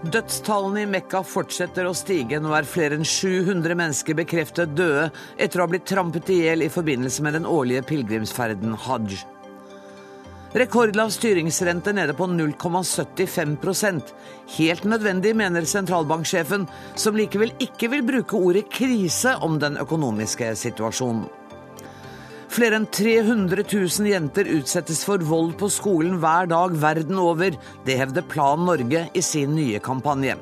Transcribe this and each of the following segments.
Dødstallene i Mekka fortsetter å stige. Nå er flere enn 700 mennesker bekreftet døde etter å ha blitt trampet i hjel i forbindelse med den årlige pilegrimsferden hajj. Rekordlav styringsrente nede på 0,75% Helt nødvendig, mener sentralbanksjefen, som likevel ikke vil bruke ordet krise om den økonomiske situasjonen. Flere enn 300 000 jenter utsettes for vold på skolen hver dag verden over. Det hevder Plan Norge i sin nye kampanje.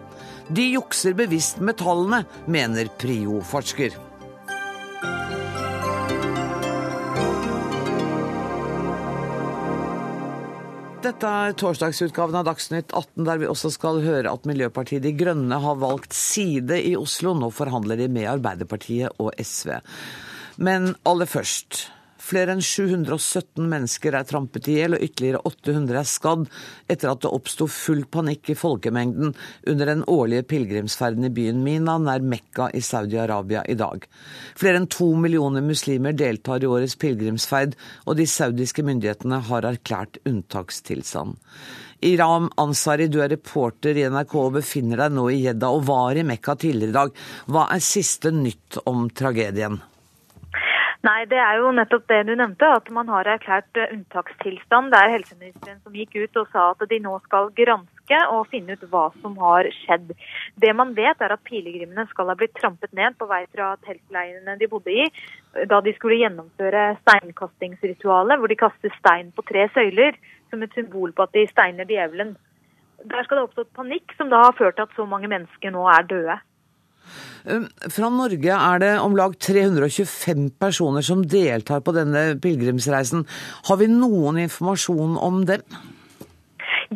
De jukser bevisst med tallene, mener Prio-forsker. Dette er torsdagsutgaven av Dagsnytt 18, der vi også skal høre at Miljøpartiet De Grønne har valgt side i Oslo. Nå forhandler de med Arbeiderpartiet og SV. Men aller først. Flere enn 717 mennesker er trampet i hjel, og ytterligere 800 er skadd etter at det oppsto full panikk i folkemengden under den årlige pilegrimsferden i byen Mina nær Mekka i Saudi-Arabia i dag. Flere enn to millioner muslimer deltar i årets pilegrimsferd, og de saudiske myndighetene har erklært unntakstilstand. Iram Ansari, du er reporter i NRK og befinner deg nå i Jedda og var i Mekka tidligere i dag. Hva er siste nytt om tragedien? Nei, det er jo nettopp det du nevnte, at man har erklært unntakstilstand. Det er helseministeren som gikk ut og sa at de nå skal granske og finne ut hva som har skjedd. Det man vet er at pilegrimene skal ha blitt trampet ned på vei fra teltleirene de bodde i, da de skulle gjennomføre steinkastingsritualet, hvor de kaster stein på tre søyler som et symbol på at de steiner djevelen. Der skal det ha oppstått panikk, som da har ført til at så mange mennesker nå er døde. Fra Norge er det om lag 325 personer som deltar på denne pilegrimsreisen. Har vi noen informasjon om dem?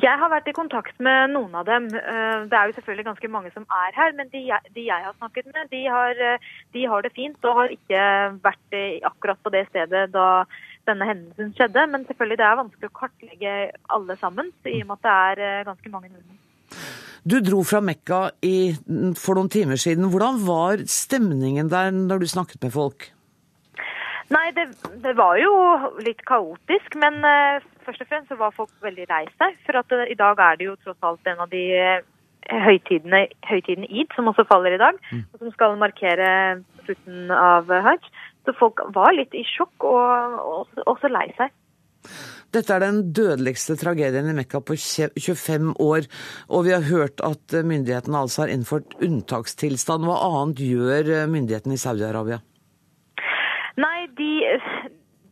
Jeg har vært i kontakt med noen av dem. Uh, det er jo selvfølgelig ganske mange som er her, men de de jeg har snakket med, de har, uh, de har, det fint og har ikke vært akkurat på det stedet da denne hendelsen skjedde. Men selvfølgelig det er vanskelig å kartlegge alle sammen, i og med at det er uh, ganske mange nordmenn. Du dro fra Mekka i, for noen timer siden. Hvordan var stemningen der når du snakket med folk? Nei, det, det var jo litt kaotisk, men uh, først og fremst så var folk veldig lei seg. For at uh, i dag er det jo tross alt en av de uh, høytidene, høytiden id, som også faller i dag. Mm. og Som skal markere slutten av hajj. Så folk var litt i sjokk og, og også lei seg. Dette er den dødeligste tragedien i Mekka på 25 år, og vi har hørt at myndighetene altså har innført unntakstilstand. Hva annet gjør myndighetene i Saudi-Arabia? Nei, de,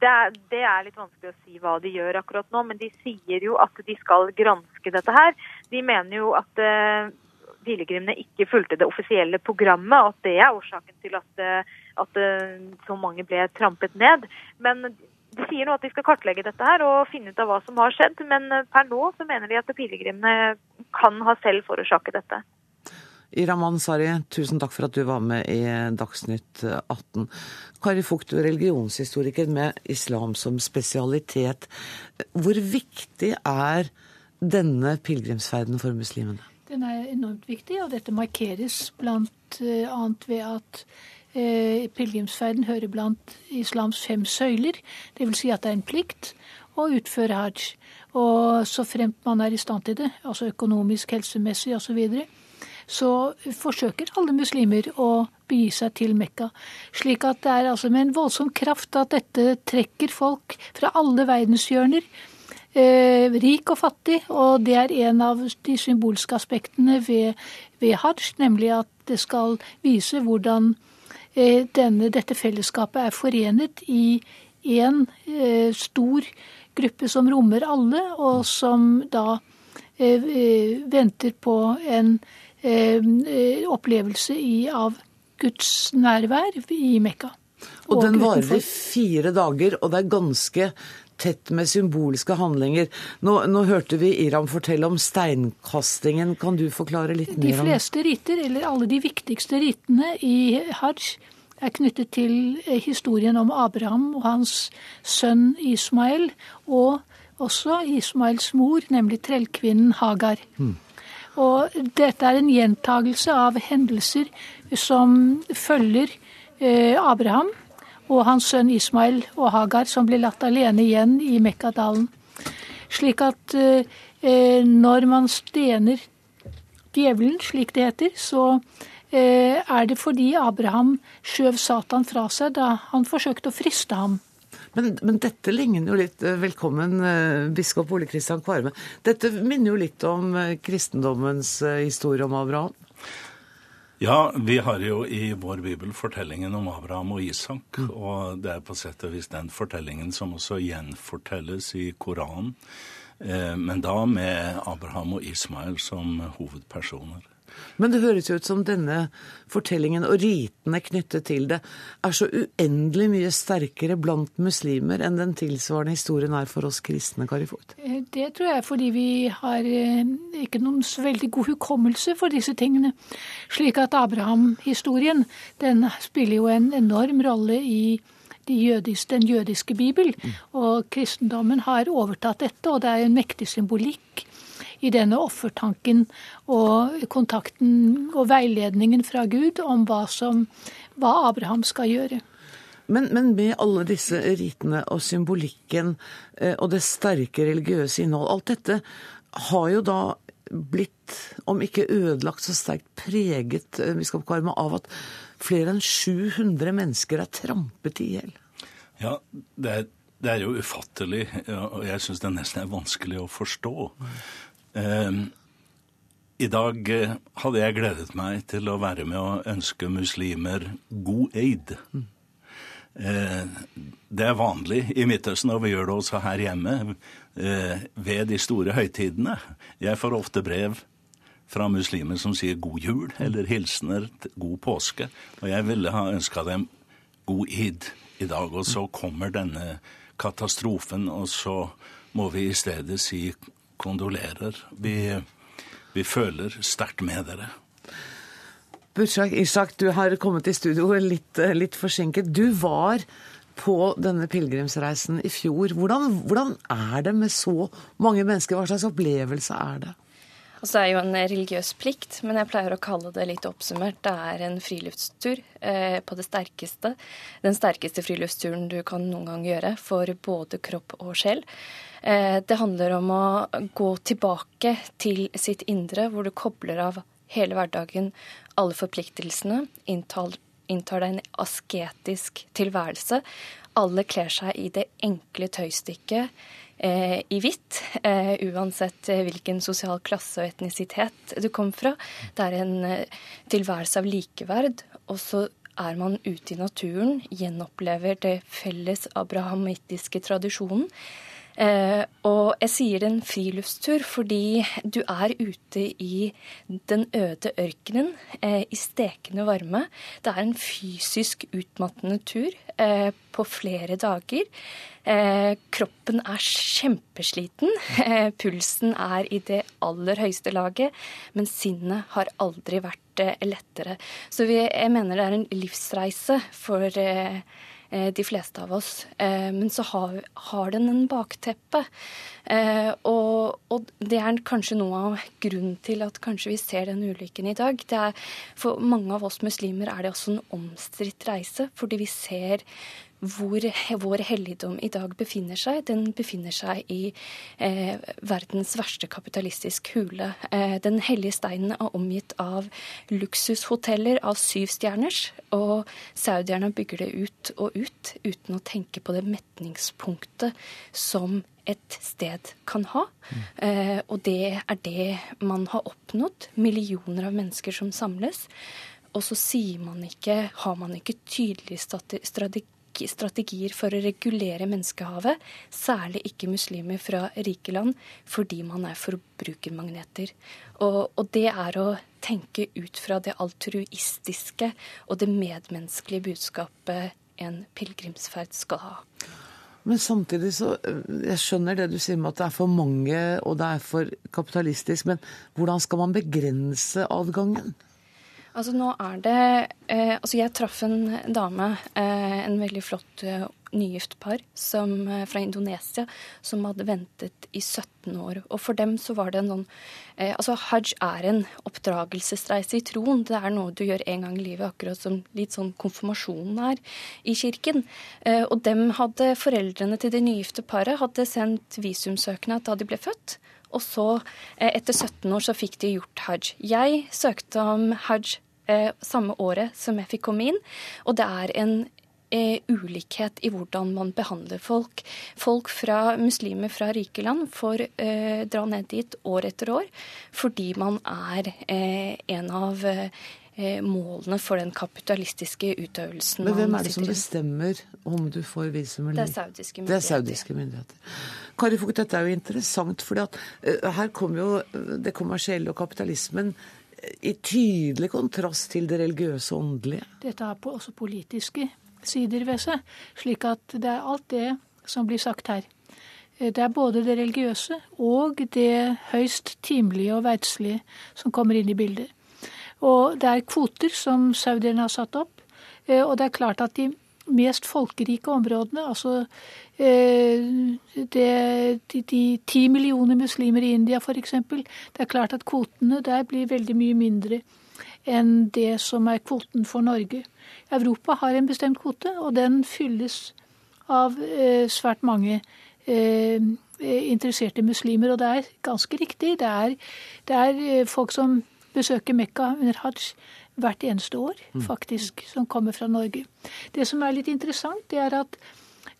det, det, er, litt vanskelig å si hva de gjør akkurat nå, men de sier jo at de skal granske dette her. De mener jo at uh, pilegrimene ikke fulgte det offisielle programmet, og at det er årsaken til at, uh, at så mange ble trampet ned. Men de sier nå at de skal kartlegge dette her og finne ut av hva som har skjedd, men eh, per nå så mener de at pilegrimene kan ha selv forårsaket dette. Iraman Sari, tusen takk for at du var med i Dagsnytt 18. Kari Fugt, du er religionshistoriker med islam som spesialitet. Hvor viktig er denne pilegrimsferden for muslimene? Den er enormt viktig, og dette markeres blant eh, ved at pilegrimsferden hører blant islams fem søyler. Dvs. Si at det er en plikt å utføre hajj. Og så fremt man er i stand til det, altså økonomisk, helsemessig osv., så, videre, så forsøker alle muslimer å begi seg til Mekka. Slik at det er altså med en voldsom kraft at dette trekker folk fra alle verdenshjørner. Eh, rik og fattig, og det er en av de symbolske aspektene ved, ved hajj, nemlig at det skal vise hvordan Eh, denne, dette fellesskapet er forenet i én eh, stor gruppe som rommer alle, og som da eh, venter på en opplevelse i, av Guds nærvær i Mekka. Og, og den varer fire dager, og det er ganske tett med symbolske handlinger. Nå, nå, hørte vi Iram fortelle om steinkastingen. Kan du forklare litt mer om De fleste riter, eller alle de viktigste ritene i hajj, er knyttet til eh, historien om Abraham og hans sønn Ismael, og også Ismaels mor, nemlig trellkvinnen Hagar. Mm. Og dette er en gjentagelse av hendelser som følger eh, Abraham og hans sønn Ismail og Hagar, som blir latt alene igjen i Mekkadalen. Slik at eh, eh, når man stener djevelen, slik det heter, så eh, er det fordi Abraham skjøv Satan fra seg da han forsøkte å friste ham. Men, men, dette ligner jo litt eh, Velkommen, eh, biskop Ole Kristian Kvarme. Dette minner jo litt om kristendommens historie om Abraham? Ja, vi har jo i vår bibel fortellingen om Abraham og Isak. Mm. Og det er på sett og vis den fortellingen som også gjenfortelles i Koranen. Men da med Abraham og Ismael som hovedpersoner. Men det høres jo ut som denne fortellingen og ritene knyttet til det er så uendelig mye sterkere blant muslimer enn den tilsvarende historien er for oss kristne, Kari Vogt. Eh, det tror jeg er fordi vi har eh, ikke noen veldig god hukommelse for disse tingene. Slik at Abraham-historien den spiller jo en enorm rolle i de den jødiske bibel. Mm. Og kristendommen har overtatt dette, og det er en mektig symbolikk i denne offertanken og kontakten og veiledningen fra Gud om hva, som, hva Abraham skal gjøre. Men, men, med alle disse ritene og symbolikken eh, og det sterke religiøse innhold, alt dette har jo da blitt, om ikke ødelagt, så sterkt preget biskop Karma, av at flere enn 700 mennesker er trampet i hjel. Ja, det er, det er, jo ufattelig, og jeg syns det nesten er vanskelig å forstå. Ehm, I dag eh, hadde jeg gledet meg til å være med og ønske muslimer god eid. Eh, det er vanlig i Midtøsten, og vi gjør det også her hjemme eh, ved de store høytidene. Jeg får ofte brev fra muslimer som sier god jul, eller hilsener god påske. Og jeg ville ha ønska dem god id i dag. Og så kommer denne katastrofen, og så må vi i stedet si kondolerer. Vi, vi føler sterkt med dere. Bursak Ishak, du har kommet i studio litt, litt forsinket. Du var på denne pilegrimsreisen i fjor. Hvordan, hvordan, er det med så mange mennesker? Hva slags opplevelse er det? Altså, det er jo en religiøs plikt, men jeg pleier å kalle det litt oppsummert. Det er en friluftstur eh, på det sterkeste. Den sterkeste friluftsturen du kan noen gang gjøre for både kropp og sjel. Eh, det handler om å gå tilbake til sitt indre, hvor du kobler av hele hverdagen, alle forpliktelsene, inntar, inntar deg en asketisk tilværelse. Alle kler seg i det enkle tøystykket i hvitt, eh, uansett hvilken sosial klasse og etnisitet du kom fra. Det er en eh, tilværelse av likeverd. Og så er man ute i naturen, gjenopplever det felles abrahamittiske tradisjonen. Eh, og jeg sier en friluftstur fordi du er ute i den øde ørkenen eh, i stekende varme. Det er en fysisk utmattende tur eh, på flere dager. Kroppen er kjempesliten. Pulsen er i det aller høyeste laget. Men sinnet har aldri vært lettere. Så jeg mener det er en livsreise for de fleste av oss. Eh, men så har, har den en bakteppe. Eh, og, og, det er kanskje noe av grunnen til at kanskje vi ser den ulykken i dag. Er, for mange av oss muslimer er det også en omstridt reise, fordi vi ser hvor vår helligdom i dag befinner seg. Den befinner seg i eh, verdens verste kapitalistisk hule. Eh, den hellige steinen er omgitt av luksushoteller av syv stjerners, og saudierne bygger det ut og ut uten å tenke på det metningspunktet som et sted kan ha. Eh, og det er det man har oppnådd. Millioner av mennesker som samles. Og så sier man ikke, har man ikke tydelig strategi strategier for å regulere menneskehavet, særlig ikke muslimer fra rike land, fordi man er forbrukermagneter. Og, og det er å tenke ut fra det altruistiske og det medmenneskelige budskapet en pilegrimsferd skal ha. Men samtidig så Jeg skjønner det du sier med at det er for mange og det er for kapitalistisk, men hvordan skal man begrense adgangen? Altså nå er det eh, Altså jeg traff en dame, eh, en veldig flott eh, nygift par som, eh, fra Indonesia som hadde ventet i 17 år. Og for dem så var det en sånn eh, Altså hajj er en oppdragelsesreise i troen. Det er noe du gjør en gang i livet, akkurat som litt sånn konfirmasjonen er i kirken. Eh, og dem hadde foreldrene til det nygifte paret hadde sendt visumsøknad da de ble født. Og så, etter 17 år, så fikk de gjort hajj. Jeg søkte om hajj eh, samme året som jeg fikk komme inn, og det er en eh, ulikhet i hvordan man behandler folk. Folk fra muslimer fra rike land får eh, dra ned dit år etter år fordi man er eh, en av eh, målene for den kapitalistiske utøvelsen. Men hvem er det som bestemmer om du får visum eller Det er saudiske myndigheter. Det er saudiske myndigheter. Kari Fugt, dette er jo interessant, for her kommer jo det kommersielle og kapitalismen i tydelig kontrast til det religiøse og åndelige. Dette har også politiske sider ved seg. Slik at det er alt det som blir sagt her. Det er både det religiøse og det høyst timelige og verdslige som kommer inn i bildet. Og det er kvoter som saudierne har satt opp. Eh, og det er klart at de mest folkerike områdene, altså eh, de ti millioner muslimer i India f.eks., det er klart at kvotene der blir veldig mye mindre enn det som er kvoten for Norge. Europa har en bestemt kvote, og den fylles av eh, svært mange eh, interesserte muslimer. Og det er ganske riktig. Det er, det er folk som besøker Mekka under hajj hvert eneste år, mm. faktisk, som kommer fra Norge. Det som er litt interessant, det er at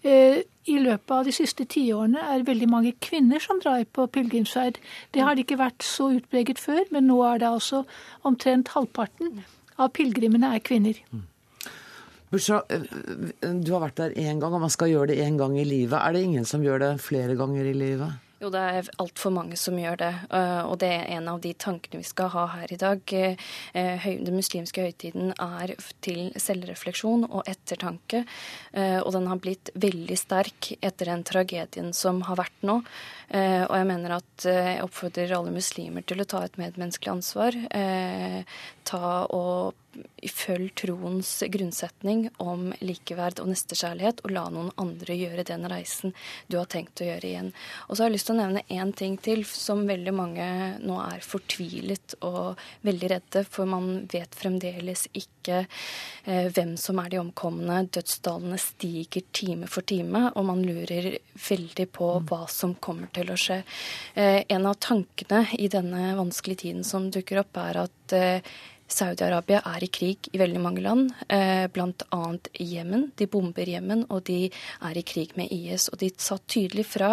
eh, i løpet av de siste tiårene er veldig mange kvinner som drar på pilegrimsferd. Det har det ikke vært så utpreget før, men nå er det altså omtrent halvparten av pilegrimene er kvinner. Bursa, eh, du har vært der én gang, og man skal gjøre det én gang i livet. Er det ingen som gjør det flere ganger i livet? Jo, det er altfor mange som gjør det. Eh, og det er en av de tankene vi skal ha her i dag. Eh, den muslimske høytiden er til selvrefleksjon og ettertanke. Og den har blitt veldig sterk etter den tragedien som har vært nå. Og jeg mener at jeg oppfordrer alle muslimer til å ta et medmenneskelig ansvar. Ta og følg troens grunnsetning om likeverd og nestekjærlighet, og la noen andre gjøre den reisen du har tenkt å gjøre igjen. Og så har jeg lyst til å nevne én ting til som veldig mange nå er fortvilet og veldig redde, for man vet fremdeles ikke eh, hvem som er de omkomne. Dødsdalene stiger time for time, og man lurer veldig på mm. hva som kommer til å skje. Eh, en av tankene i denne vanskelige tiden som dukker opp, er at eh, Saudi-Arabia er i krig i veldig mange land, bl.a. Jemen. De bomber Jemen, og de er i krig med IS. Og de sa tydelig fra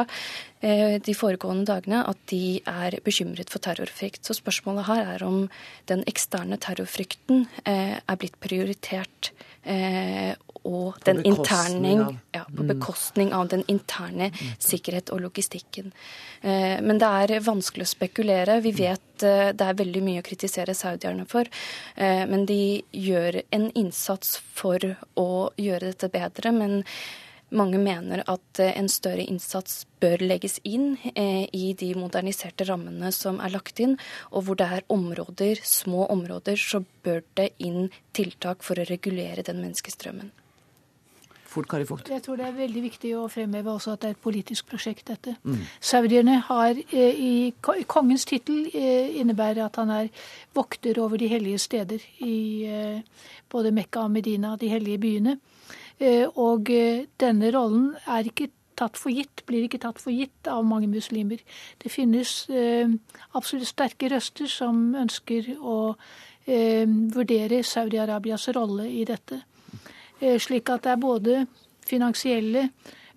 de foregående dagene at de er bekymret for terrorfrykt. Så spørsmålet her er om den eksterne terrorfrykten eh, er blitt prioritert og den interne ja, på mm. bekostning av den interne sikkerhet og logistikken. Eh, men det er vanskelig å spekulere. Vi vet eh, det er veldig mye å kritisere saudierne for, eh, men de gjør en innsats for å gjøre dette bedre. men mange mener at en større innsats bør legges inn i de moderniserte rammene som er lagt inn. Og hvor det er områder, små områder, så bør det inn tiltak for å regulere den menneskestrømmen? Jeg tror det er veldig viktig å fremheve også at det er et politisk prosjekt, dette. Mm. Saudierne har eh, i Kongens tittel eh, innebærer at han er vokter over de hellige steder i eh, både Mekka og Medina, de hellige byene. Og denne rollen er ikke tatt for gitt, blir ikke tatt for gitt av mange muslimer. Det finnes absolutt sterke røster som ønsker å vurdere Saudi-Arabias rolle i dette. Eh, slik at det er både finansielle,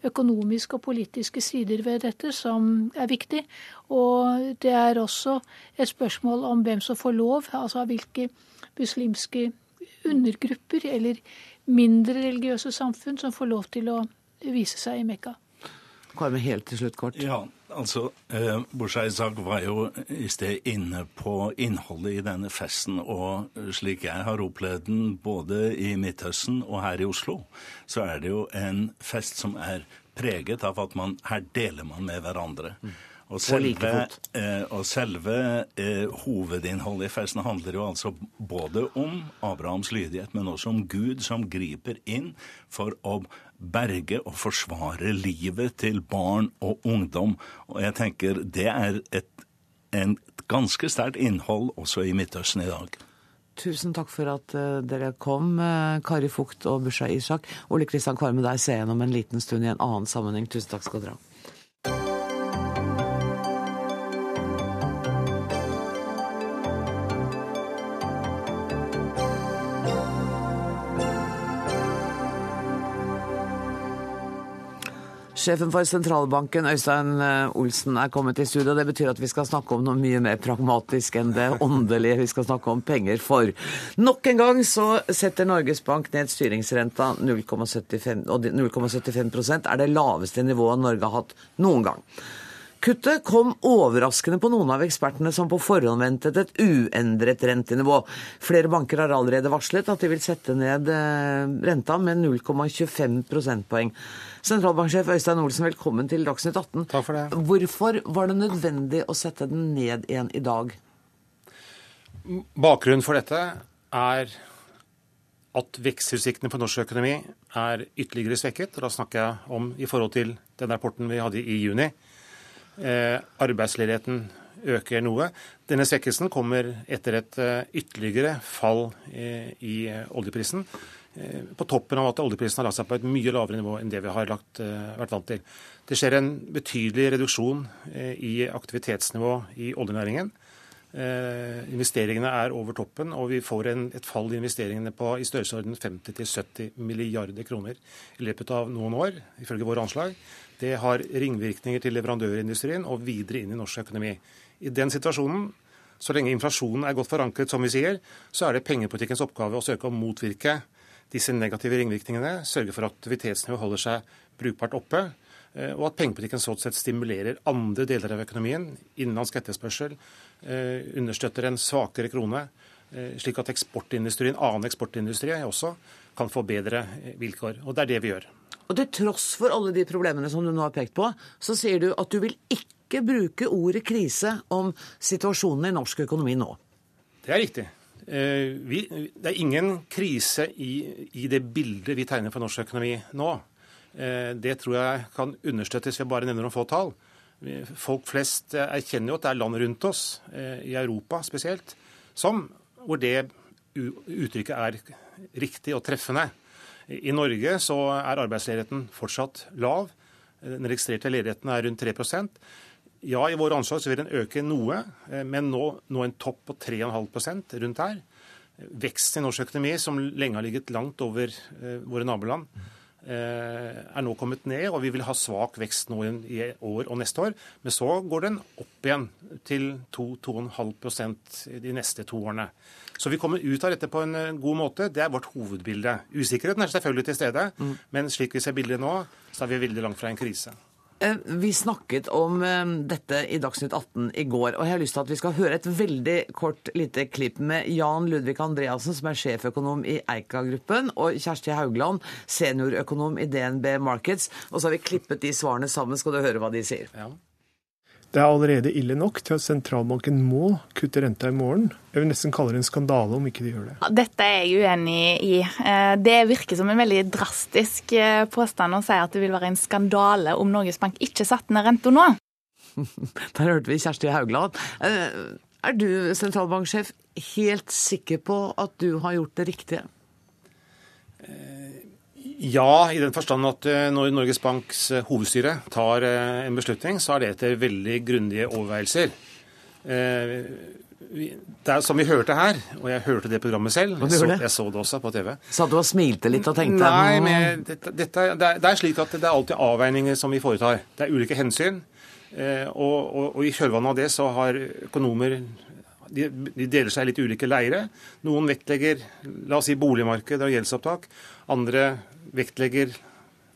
økonomiske og politiske sider ved dette som er viktig. Og det er også et spørsmål om hvem som får lov, altså hvilke muslimske undergrupper eller mindre religiøse samfunn som får lov til å vise seg i Mekka. Kvarme helt til slutt kort. Ja, altså, eh, Bushaisak var jo i sted inne på innholdet i denne festen. Og slik jeg har opplevd den både i Midtøsten og her i Oslo, så er det jo en fest som er preget av at man, her deler man med hverandre. Mm. Og selve, eh, og selve eh, hovedinnholdet i festen handler jo altså både om Abrahams lydighet, men også om Gud som griper inn for å berge og forsvare livet til barn og ungdom. Og jeg tenker det er et, en ganske sterkt innhold også i Midtøsten i dag. Tusen takk for at uh, dere kom, uh, Kari Fugt og Busha Ishak. Ole Kristian Kvarme, deg ser jeg om en liten stund i en annen sammenheng. Tusen takk skal dere ha. Sjefen for sentralbanken, Øystein eh, Olsen, er kommet i studio. Det betyr at vi skal snakke om noe mye mer pragmatisk enn det åndelige. Vi skal snakke om penger for. Nok en gang så setter Norges Bank ned styringsrenta 0,75 og 0,75% er det laveste nivået Norge har hatt noen gang. Kuttet kom overraskende på noen av ekspertene som på forhånd ventet et uendret rentenivå. Flere banker har allerede varslet at de vil sette ned eh, renta med 0,25 prosentpoeng. Sentralbanksjef Øystein Olsen, velkommen til Dagsnytt 18. Takk for det. Hvorfor var det nødvendig å sette den ned igjen i dag? Bakgrunnen for dette er at vekstutsiktene for norsk økonomi er ytterligere svekket. og Da snakker jeg om i forhold til den rapporten vi hadde i juni. Eh, arbeidsledigheten øker noe. Denne svekkelsen kommer etter et eh, ytterligere fall eh, i oljeprisen. På toppen av at oljeprisen har lagt seg på et mye lavere nivå enn det vi har lagt, vært vant til. Det skjer en betydelig reduksjon i aktivitetsnivå i oljenæringen. investeringene er over toppen, og vi får en, et fall i investeringene på i størrelsesorden 50-70 milliarder kroner i løpet av noen år, ifølge våre anslag. Det har ringvirkninger til leverandørindustrien og videre inn i norsk økonomi. I den situasjonen, så lenge inflasjonen er godt forankret, som vi sier, så er det pengepolitikkens oppgave å søke å motvirke disse negative ringvirkningene, sørge for at aktivitetsnivået holder seg brukbart oppe, eh, og at pengepolitikken sånn sett stimulerer andre deler av økonomien, innenlandsk etterspørsel, eh, understøtter en svakere krone, eh, slik at eksportindustrien, annen eksportindustri også kan få bedre vilkår. Og det er det vi gjør. Og til tross for alle de problemene som du nå har pekt på, så sier du at du vil ikke bruke ordet krise om situasjonen i norsk økonomi nå. Det er riktig. Eh, vi, det er ingen krise i, i, det bildet vi tegner for norsk økonomi nå. Eh, det tror jeg kan understøttes ved bare nevner noen få tall. Folk flest erkjenner jo at det er land rundt oss, eh, i Europa spesielt, som, hvor det uttrykket er riktig og treffende. I Norge så er arbeidsledigheten fortsatt lav. Den registrerte ledigheten er rundt 3% Ja, i våre anslag så vil den øke noe, eh, men nå, nå en topp på 3,5% rundt her. Veksten i norsk økonomi, som lenge har ligget langt over eh, våre naboland, er nå kommet ned, og vi vil ha svak vekst nå i år og neste år. Men så går den opp igjen til 2-2,5% de neste to årene. Så vi kommer ut av dette på en eh, god måte. Det er vårt hovedbilde. Usikkerheten er selvfølgelig til stede, mm. men slik vi ser bildet nå, så er vi veldig langt fra en krise. Eh, vi snakket om eh, dette i Dagsnytt 18 i går, og jeg har lyst til at vi skal høre et veldig kort lite klipp med Jan Ludvig Andreassen, som er sjeføkonom i Eika-gruppen, og Kjersti Haugland, seniorøkonom i DNB Markets. Og så har vi klippet de svarene sammen, skal du høre hva de sier. Ja. Det er allerede ille nok til at sentralbanken må kutte renta i morgen. Jeg vil nesten kalle det en skandale om ikke de gjør det. Dette er jeg uenig i. Eh, det virker som en veldig drastisk eh, påstand å si at det vil være en skandale om Norges Bank ikke satte ned renta nå. Der hørte vi Kjersti Haugland. Eh, er du sentralbanksjef helt sikker på at du har gjort det riktige? Ja, i den forstand at eh, når Norges Banks eh, hovedstyre tar eh, en beslutning, så er det etter veldig grundige overveielser. Det er som vi hørte her, og jeg hørte det programmet selv. Jeg så, jeg så det også på TV. Så du og smilte litt og tenkte Nei, men dette, dette, det, er, slik at det er alltid avveininger som vi foretar. Det er ulike hensyn. Og, og, og i kjølvannet av det så har økonomer de, de, deler seg i litt ulike leire. Noen vektlegger la oss si, boligmarked og gjeldsopptak. Andre vektlegger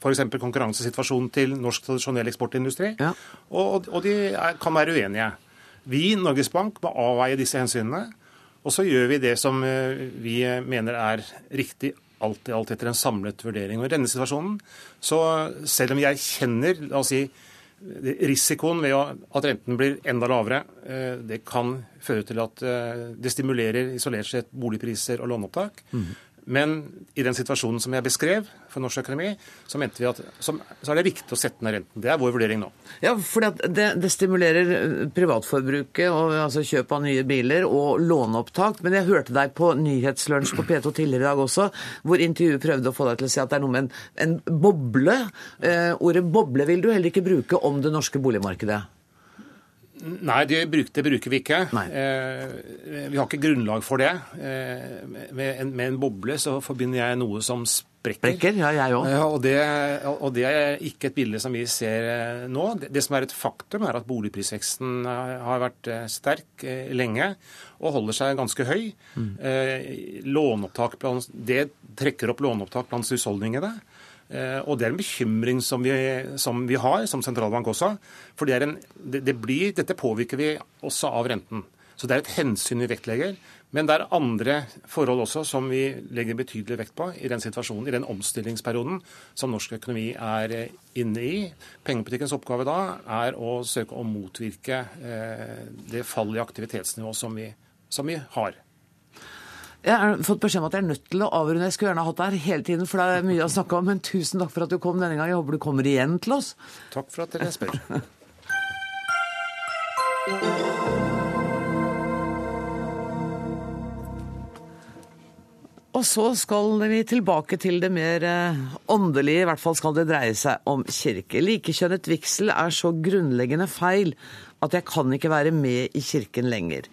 f.eks. konkurransesituasjonen til norsk tradisjonell eksportindustri. Ja. Og, og, de er, kan være uenige. Vi, Norges Bank, må avveie disse hensynene. Og så gjør vi det som eh, vi mener er riktig alt i alt etter en samlet vurdering. Og I denne situasjonen, så selv om jeg kjenner la oss si, risikoen ved at renten blir enda lavere, eh, det kan føre til at eh, det stimulerer isolert sett boligpriser og låneopptak. Mm. Men i den situasjonen som jeg beskrev for norsk økonomi, så mente vi at så er det riktig å sette ned renten. Det er vår vurdering nå. Ja, for det, det, stimulerer eh, privatforbruket, og, altså kjøp av nye biler og låneopptak. Men jeg hørte deg på Nyhetslunsj på P2 tidligere i dag også, hvor intervjuet prøvde å få deg til å si at det er noe med en, en boble. Eh, ordet boble vil du heller ikke bruke om det norske boligmarkedet? Nei, det bruker vi ikke. Eh, vi har ikke grunnlag for det. Eh, med, en, med, en, boble så forbinder jeg noe som sprekker. Brekker, ja, jeg også. Ja, og, det, og det er ikke et bilde som vi ser eh, nå. Det, det som er et faktum, er at boligprisveksten eh, har vært eh, sterk lenge og holder seg ganske høy. Mm. låneopptak blant, det trekker opp låneopptak blant husholdningene. Eh, og det er en bekymring som vi, som vi har, som sentralbank også. For det er en, det, det blir, dette påvirker vi også av renten. Så det er et hensyn vi vektlegger. Men det er andre forhold også som vi legger betydelig vekt på i den situasjonen, i den omstillingsperioden som norsk økonomi er eh, inne i. Pengepolitikkens oppgave da er å søke å motvirke eh, det fallet i aktivitetsnivå som vi, som vi har. Jeg har fått beskjed om at jeg er nødt til å avrunde. Jeg skulle gjerne hatt deg her hele tiden, for det er mye å snakke om. Men tusen takk for at du kom denne gang. Jeg håper du kommer igjen til oss. Takk for at dere spør. Og så skal vi tilbake til det mer eh, åndelige, i hvert fall skal det dreie seg om kirke. Likekjønnet vigsel er så grunnleggende feil at jeg kan ikke være med i kirken lenger.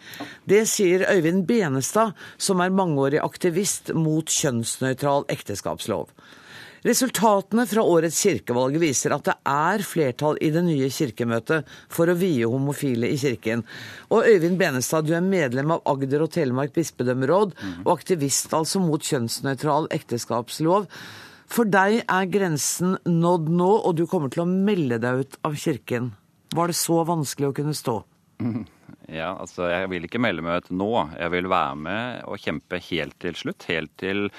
Det sier Øyvind Benestad, som er mangeårig aktivist mot kjønnsnøytral ekteskapslov. Resultatene fra årets kirkevalg viser at det er flertall i det nye kirkemøtet for å vie homofile i kirken. Og Øyvind Benestad, du er medlem av Agder og Telemark bispedømmeråd, og aktivist altså mot kjønnsnøytral ekteskapslov. For deg er grensen nådd nå, og du kommer til å melde deg ut av kirken. Var det så vanskelig å kunne stå? Ja, altså jeg vil ikke melde meg ut nå. Jeg vil være med og kjempe helt til slutt. Helt til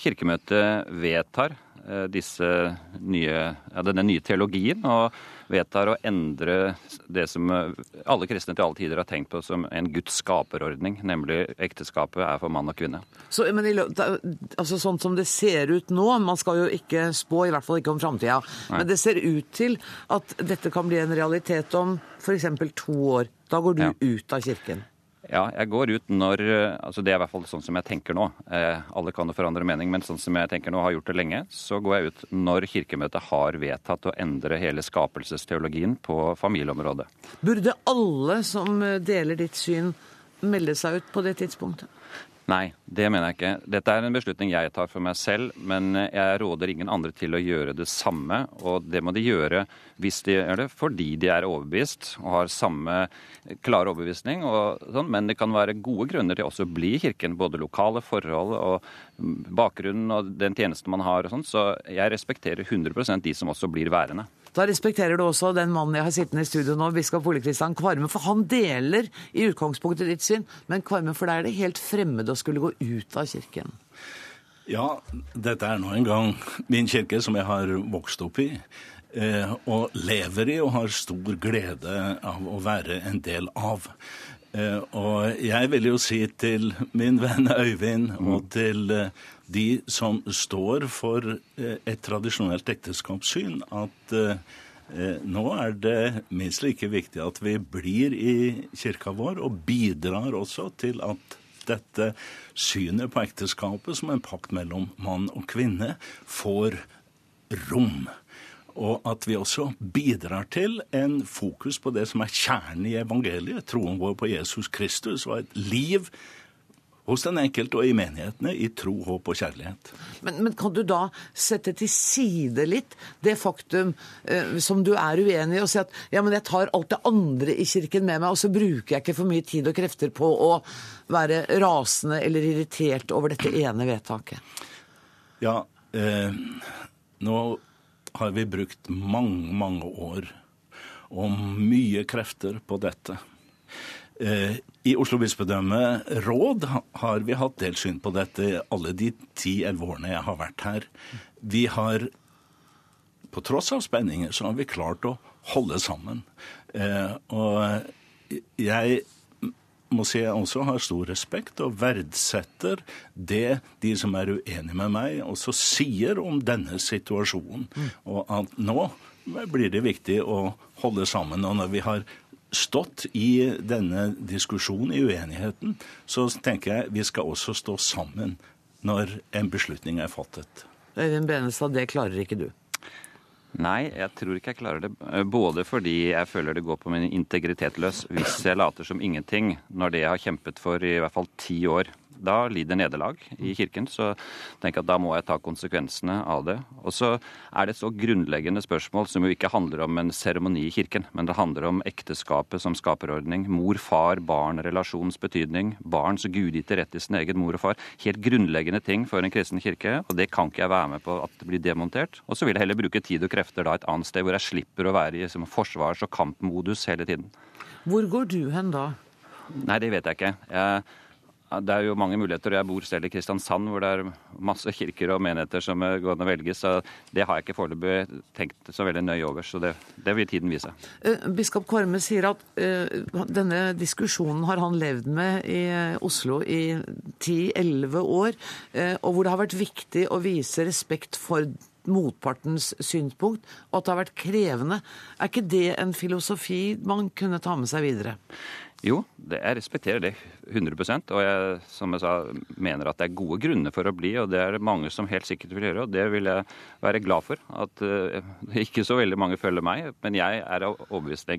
Kirkemøtet vedtar nye, ja, denne nye teologien og vedtar å endre det som eh, alle kristne til alle tider har tenkt på som en Guds skaperordning, nemlig ekteskapet er for mann og kvinne. Så, men altså Sånn som det ser ut nå, man skal jo ikke spå, i hvert fall ikke om framtida, men det ser ut til at dette kan bli en realitet om f.eks. to år. Da går du Ja. ut av kirken. Ja, jeg går ut når eh, altså Det er i hvert fall sånn som jeg tenker nå. Eh, alle kan jo forandre mening, men sånn som jeg tenker nå, har gjort det lenge, så går jeg ut når Kirkemøtet har vedtatt å endre hele skapelsesteologien på familieområdet. Burde alle som eh, deler ditt syn, melde seg ut på det tidspunktet? Nei, det mener jeg ikke. Dette er en beslutning jeg tar for meg selv, men jeg råder ingen andre til å gjøre det samme. Og det må de gjøre hvis de gjør det fordi de er overbevist og har samme klare overbevisning. Sånn. Men det kan være gode grunner til også å bli i kirken, både lokale forhold og bakgrunnen og den tjenesten man har og sånn. Så jeg respekterer 100% de som også blir værende. Da respekterer du også den mannen jeg har sittende i studio nå, biskop Ole Kristian Kvarme, for han deler i utgangspunktet ditt syn. Men Kvarme, for deg er det helt fremmed å skulle gå ut av kirken. Ja, dette er nå en gang min kirke som jeg har vokst opp i. eh, Og lever i og har stor glede av å være en del av. Eh, Og jeg vil jo si til min venn Øyvind og til eh, de som står for eh, et tradisjonelt ekteskapssyn, at eh, eh, nå er det minst like viktig at vi blir i kirka vår og bidrar også til at dette synet på ekteskapet som en pakt mellom mann og kvinne får rom. Og at vi også bidrar til en fokus på det som er kjernen i evangeliet, troen vår på Jesus Kristus og et liv hos den enkelte og i menighetene i tro, håp og kjærlighet. Men, men kan du da sette til side litt det faktum eh, som du er uenig i, og si at ja, men jeg tar alt det andre i kirken med meg, og så bruker jeg ikke for mye tid og krefter på å være rasende eller irritert over dette ene vedtaket? Ja, eh, nå har vi brukt mange, mange år og mye krefter på dette. Eh, I Oslo bispedømme råd har vi hatt delsyn på dette alle de ti-elleve årene jeg har vært her. Vi har, på tross av spenninger, så har vi klart å holde sammen. Eh, og jeg må si jeg også har stor respekt og verdsetter det de som er uenige med meg, også sier om denne situasjonen. Og at nå blir det viktig å holde sammen. Og når vi har stått i denne diskusjonen, i uenigheten, så tenker jeg vi skal også stå sammen når en beslutning er fattet. Øyvind Benestad, det klarer ikke du. Nei, jeg tror ikke jeg klarer det. Eh, Både fordi jeg føler det går på min integritet løs hvis jeg later som ingenting når det jeg har kjempet for i hvert fall ti år, Da lider nederlag i kirken. Så jeg at da må jeg ta konsekvensene av det. Og så er det et så grunnleggende spørsmål som jo ikke handler om en seremoni i kirken, men det handler om ekteskapet som skaperordning. Mor-far-barn-relasjonens betydning. Barns gudgitte rett til sin egen mor og far. Helt grunnleggende ting for en kristen kirke, og det kan ikke jeg være med på at det blir demontert. Og så vil jeg heller bruke tid og krefter da et annet sted, hvor jeg slipper å være i liksom, forsvars- og kampmodus hele tiden. Hvor går du hen da? Nei, det vet jeg ikke. Jeg, det er jo mange muligheter. Jeg bor selv i Kristiansand, hvor det er masse kirker og menigheter som går velge. Så det har jeg ikke foreløpig tenkt så veldig nøye over. Så det, det vil tiden vise. Eh, biskop Kvarme sier at uh, denne diskusjonen har han levd med i Oslo i 10-11 år, uh, og hvor det har vært viktig å vise respekt for motpartens synspunkt, og at det har vært krevende. Er ikke det en filosofi man kunne ta med seg videre? Jo, det, jeg respekterer det 100% og jeg, som jeg sa, mener at det er gode grunner for å bli, og det er det mange som helt sikkert vil gjøre, og det vil jeg være glad for. At uh, ikke så veldig mange følger meg, men jeg er overbevist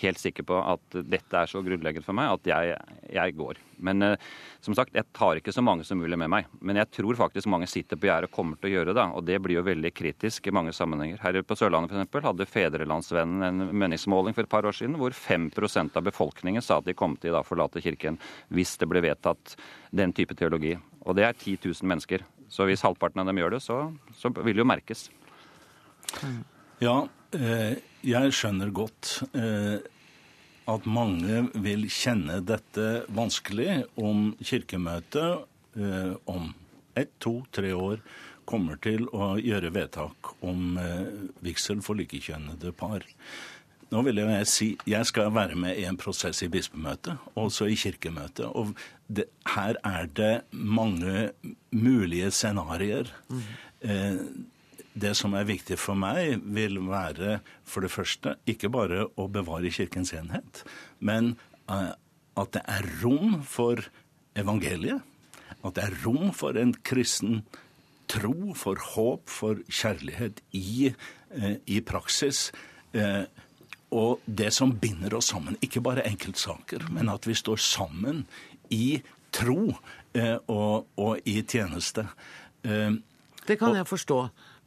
helt sikker på at dette er så grunnleggende for meg at jeg, jeg går. Men uh, som sagt, jeg tar ikke så mange som mulig med meg. Men jeg tror faktisk mange sitter på gjerdet og kommer til å gjøre det. Og det blir jo veldig kritisk i mange sammenhenger. Her på Sørlandet f.eks. hadde Fedrelandsvennen en meningsmåling for et par år siden hvor 5% av befolkningen sa at de kom til å forlate kirken hvis det ble vedtatt den type teologi. Og det er 10 000 mennesker. Så hvis halvparten av dem gjør det, så, så vil det jo merkes. Ja, eh, jeg skjønner godt eh, at mange vil kjenne dette vanskelig om Kirkemøtet eh, om ett, to, tre år kommer til å gjøre vedtak om vigsel for likekjønnede par. Nå vil jeg si jeg skal være med i en prosess i bispemøtet, også i kirkemøtet. Og det, her er det mange mulige scenarioer. Mm. Eh, det som er viktig for meg, vil være for det første ikke bare å bevare Kirkens enhet, men eh, at det er rom for evangeliet. At det er rom for en kristen tro, for håp, for kjærlighet i, eh, i praksis. Eh, og det som binder oss sammen. Ikke bare enkeltsaker, men at vi står sammen i tro eh, og, og, i tjeneste. Eh, det kan og, jeg forstå.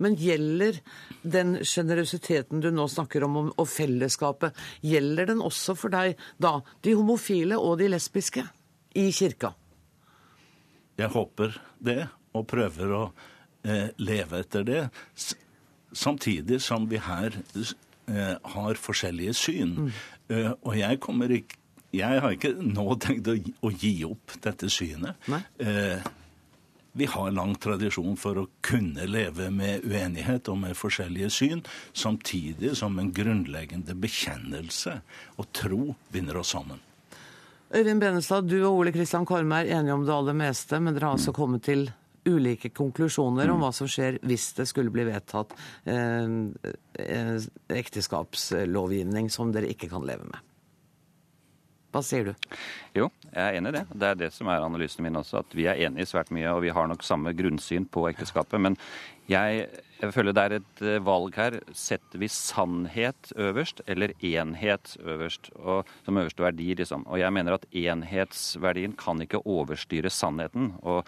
Men gjelder den sjenerøsiteten du nå snakker om, og fellesskapet, gjelder den også for deg da, de homofile og de lesbiske i kirka? Jeg håper det, og prøver å eh, leve etter det. Samtidig som vi her har forskjellige syn. Mm. Eh, og jeg kommer ikke Jeg har ikke nå tenkt å, å gi opp dette synet. Eh, vi har lang tradisjon for å kunne leve med uenighet og med forskjellige syn, samtidig som en grunnleggende bekjennelse og tro binder oss sammen. Øyvind Benestad, du og Ole Kristian Korme er enige om det aller meste, men dere har altså kommet til ulike konklusjoner om hva som skjer hvis det skulle bli vedtatt eh, eh, ekteskapslovgivning som dere ikke kan leve med. Hva sier du? Jo, jeg er enig i det. Det er det som er analysen min også. At vi er enige i svært mye, og vi har nok samme grunnsyn på ekteskapet. Men jeg, jeg føler det er et eh, valg her. Setter vi sannhet øverst, eller enhet øverst? Og, som øverste verdi, liksom. Og jeg mener at enhetsverdien kan ikke overstyre sannheten. Og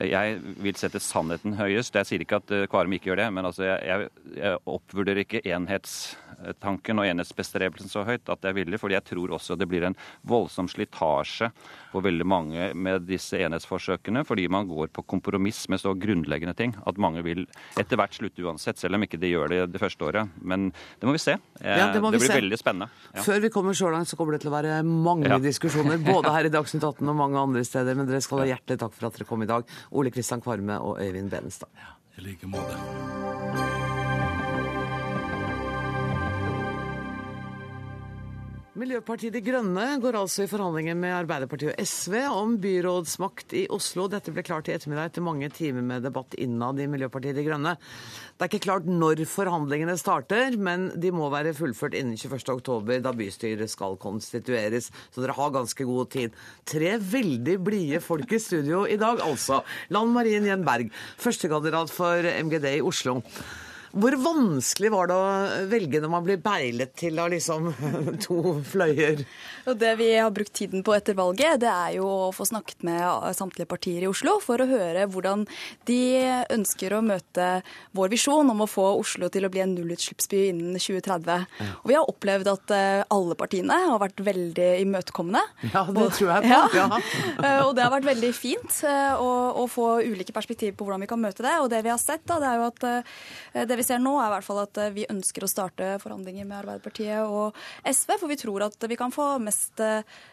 jeg vil sette sannheten høyest. Jeg sier ikke at Kvarum ikke gjør det, men altså jeg, jeg, oppvurderer ikke enhetstanken og enhetsbestrebelsen så høyt at jeg ville, fordi jeg tror også det blir en voldsom slitasje på veldig mange med disse enhetsforsøkene, fordi man går på kompromiss med så grunnleggende ting at mange vil etter hvert slutte uansett, selv om ikke de gjør det det første året. Men det må vi se. Ja, det, det, blir se. veldig spennende. Ja. Før vi kommer så langt, så kommer det til å være mange ja. diskusjoner, både her i Dagsnytt 18 og mange andre steder. Men dere skal ha hjertelig takk for at dere kom i dag. Ole Kristian Kvarme og Øyvind Benestad. Ja, I like måte. Miljøpartiet De Grønne går altså i forhandlinger med Arbeiderpartiet og SV om byrådsmakt i Oslo. Dette ble klart i ettermiddag etter mange timer med debatt innad i Miljøpartiet De Grønne. Det er ikke klart når forhandlingene starter, men de må være fullført innen 21.10, da bystyret skal konstitueres. Så dere har ganske god tid. Tre veldig blide folk i studio i dag, altså. Lan Marien Jen førstekandidat for MGD i Oslo. Hvor vanskelig var det å velge når man blir beilet til av liksom to fløyer? Og det vi har brukt tiden på etter valget, det er jo å få snakket med samtlige partier i Oslo for å høre hvordan de ønsker å møte vår visjon om å få Oslo til å bli en nullutslippsby innen 2030. Og vi har opplevd at eh, alle partiene har vært veldig imøtekommende. Ja, det tror jeg på. Ja. ja. og det har vært veldig fint eh, å, å, få ulike perspektiver på hvordan vi kan møte det. Og det vi har sett, da, det er jo at det vi ser nå, er i hvert fall at vi ønsker å starte forhandlinger med Arbeiderpartiet og SV, for vi tror at vi kan få mest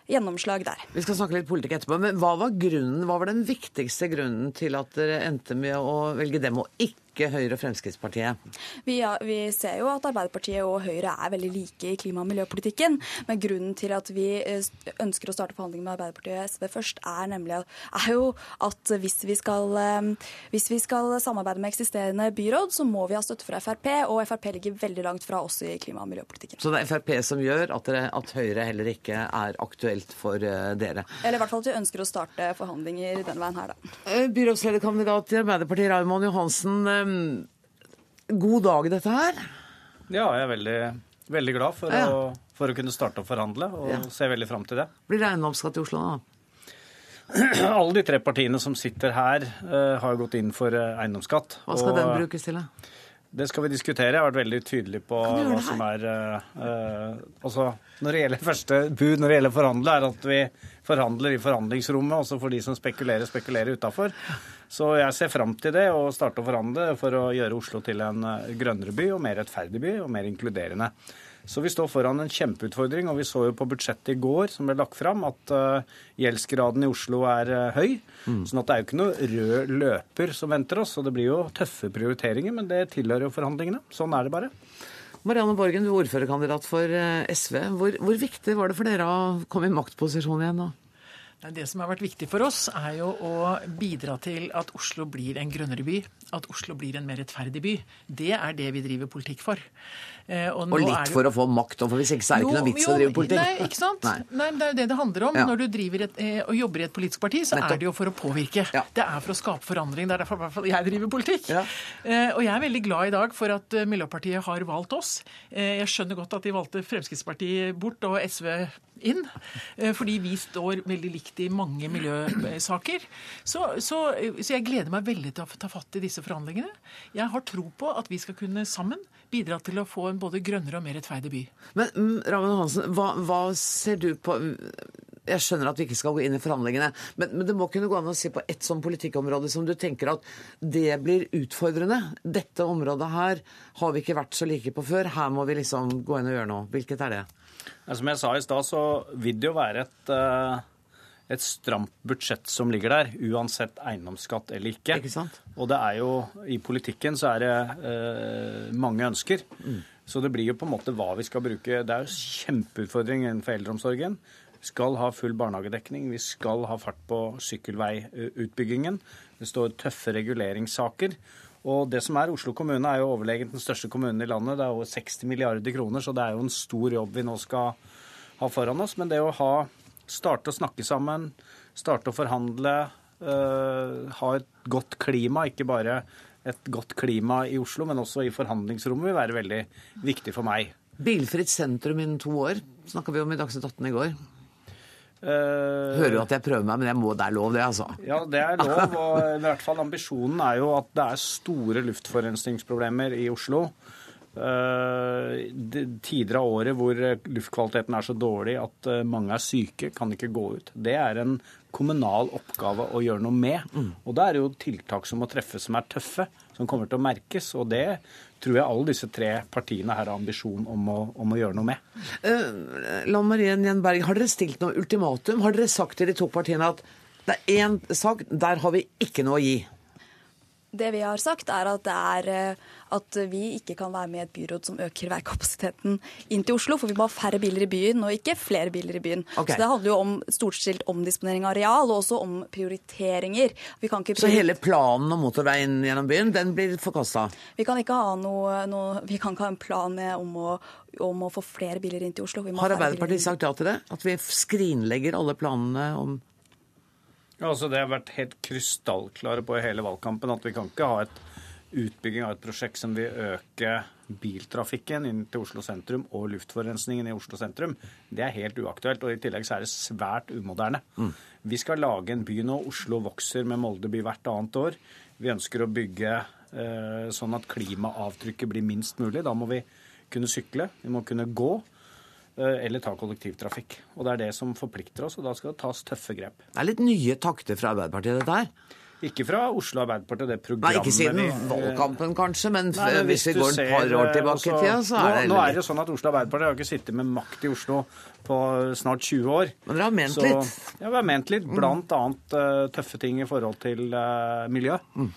gjennomslag der. Vi skal snakke litt politikk etterpå, men hva var grunnen, hva var den viktigste grunnen til at dere endte med å velge dem og ikke ikke Høyre og Fremskrittspartiet? Vi, ja, vi, ser jo at Arbeiderpartiet og Høyre er veldig like i klima- og miljøpolitikken. Men grunnen til at vi eh, ønsker å starte forhandlinger med Arbeiderpartiet og SV først, er nemlig er jo at hvis vi, skal, eh, hvis vi skal samarbeide med eksisterende byråd, så må vi ha støtte fra Frp, og Frp ligger veldig langt fra oss i klima- og miljøpolitikken. Så det er Frp som gjør at, dere, at Høyre heller ikke er aktuelt for eh, dere? Eller i hvert fall at vi ønsker å starte forhandlinger den veien her, da. Byrådslederkandidat i Arbeiderpartiet, Raymond Johansen. Ehm, god dag, dette her. Ja, jeg er veldig, veldig glad for, ja. å, for, å, kunne starte å forhandle, og ja. ser veldig fram til det. Blir det eiendomsskatt i Oslo, da? Alle de tre partiene som sitter her, uh, har gått inn for uh, eiendomsskatt. Hva skal og, den brukes til, da? Det skal vi diskutere. Jeg har vært veldig tydelig på hva som er uh, altså, Når det gjelder første bud når det gjelder forhandle, er at vi forhandler i forhandlingsrommet, også for de som spekulerer, spekulerer utafor. Så jeg ser fram til det, å starte å forhandle for å gjøre Oslo til en eh, grønnere by og mer rettferdig by og mer inkluderende. Så vi står foran en kjempeutfordring, og vi så jo på budsjettet i går som ble lagt fram, at uh, gjeldsgraden i Oslo er uh, høy. Mm. sånn at det er jo ikke noe rød løper som venter oss. Og det blir jo tøffe prioriteringer, men det tilhører jo forhandlingene. Sånn er det bare. Marianne Borgen, du er ordførerkandidat for SV. Hvor, hvor viktig var det for dere å komme i maktposisjon igjen nå? Det som har vært viktig for oss, er jo å bidra til at Oslo blir en grønnere by. At Oslo blir en mer rettferdig by. Det er det vi driver politikk for. Eh, og, og, litt det... for å få makt, for hvis ikke så er det ikke noe vits å drive politikk. Nei, ikke sant? Nei. nei. Det er jo det det handler om. Ja. Når du driver et, eh, og jobber i et politisk parti, så Nettopp. er det jo for å påvirke. Ja. Det er for å skape forandring. Det er derfor hvert fall jeg driver politikk. Ja. Eh, og jeg er veldig glad i dag for at Miljøpartiet har valgt oss. Jeg skjønner godt at de valgte Fremskrittspartiet bort og SV inn. Fordi vi står veldig likt i mange miljøsaker. Så, så, så jeg gleder meg veldig til å ta fatt i disse forhandlingene. Jeg har tro på at vi skal kunne sammen bidra til å få en både grønnere og mer rettferdig by. Men mm, Raven Hansen, hva, hva, ser du på Jeg skjønner at vi ikke skal gå inn i forhandlingene, men, men det må kunne gå an å se på ett sånn politikkområde som du tenker at det blir utfordrende. Dette området her har vi ikke vært så like på før. Her må vi liksom gå inn og gjøre noe. Hvilket er det? Som jeg sa i stad, så vil det jo være et uh et stramt budsjett som ligger der, uansett eiendomsskatt eller ikke. ikke sant? Og det er jo, i politikken så er det eh, mange ønsker. Mm. Så det blir jo på en måte hva vi skal bruke. Det er jo kjempeutfordring innenfor eldreomsorgen. Vi skal ha full barnehagedekning, vi skal ha fart på sykkelveiutbyggingen. Det står tøffe reguleringssaker. Og det som er Oslo kommune, er jo overlegent den største kommunen i landet. Det er over 60 milliarder kroner, så det er jo en stor jobb vi nå skal ha foran oss. Men det å ha Starte å snakke sammen, starte å forhandle. Uh, ha et godt klima, ikke bare et godt klima i Oslo, men også i forhandlingsrommet vil være veldig viktig for meg. Bilfritt sentrum innen to år snakka vi om i Dagsnytt 18 i går. Uh, Hører jo at jeg prøver meg, men jeg må, det er lov, det, altså. Ja, det er lov. Og i hvert fall ambisjonen er jo at det er store luftforurensningsproblemer i Oslo. Uh, tider av året hvor luftkvaliteten er så dårlig at uh, mange er syke, kan ikke gå ut. Det er en kommunal oppgave å gjøre noe med. Mm. Og da er det jo tiltak som må treffes som er tøffe, som kommer til å merkes. Og det tror jeg alle disse tre partiene her har ambisjon om å, om å gjøre noe med. Uh, Lan Marie Njenberg, har dere stilt noe ultimatum? Har dere sagt til de to partiene at det er én sak, der har vi ikke noe å gi? Det vi har sagt, er at, er eh, at vi ikke kan være med i et byråd som øker veikapasiteten inn til Oslo. For vi må ha færre biler i byen, og ikke flere biler i byen. Okay. Så det handler jo om storstilt omdisponering av areal, og også om prioriteringer. Prioriter så hele planen om motorveien gjennom byen, den blir forkasta? Vi kan ikke ha noe, noe, vi kan ikke ha en plan om å, om å få flere biler inn til Oslo. Har Arbeiderpartiet sagt ja til det? At vi skrinlegger alle planene om ja, altså Det har vært helt krystallklare på i hele valgkampen at vi kan ikke ha et utbygging av et prosjekt som vil øke biltrafikken inn til Oslo sentrum og luftforurensningen i Oslo sentrum, det er helt uaktuelt. Og i tillegg så er det svært umoderne. Mm. Vi skal lage en by nå. Oslo vokser med Molde by hvert annet år. Vi ønsker å bygge eh, sånn at klimaavtrykket blir minst mulig. Da må vi kunne sykle, vi må kunne gå eller ta kollektivtrafikk. Og Det er det som forplikter oss, og da skal det tas tøffe grep. Det er litt nye takter fra Arbeiderpartiet, dette her? Ikke fra Oslo Arbeiderparti, det programmet Nei, Ikke siden vi, valgkampen, kanskje, men, nei, hvis, hvis vi går et par år tilbake også, i tida, så er det Nå, nå er det jo sånn at Oslo Arbeiderparti har ikke sittet med makt i Oslo på snart 20 år. Men dere har ment så, litt? Ja, vi har ment litt. Blant annet uh, tøffe ting i forhold til uh, miljø. Mm.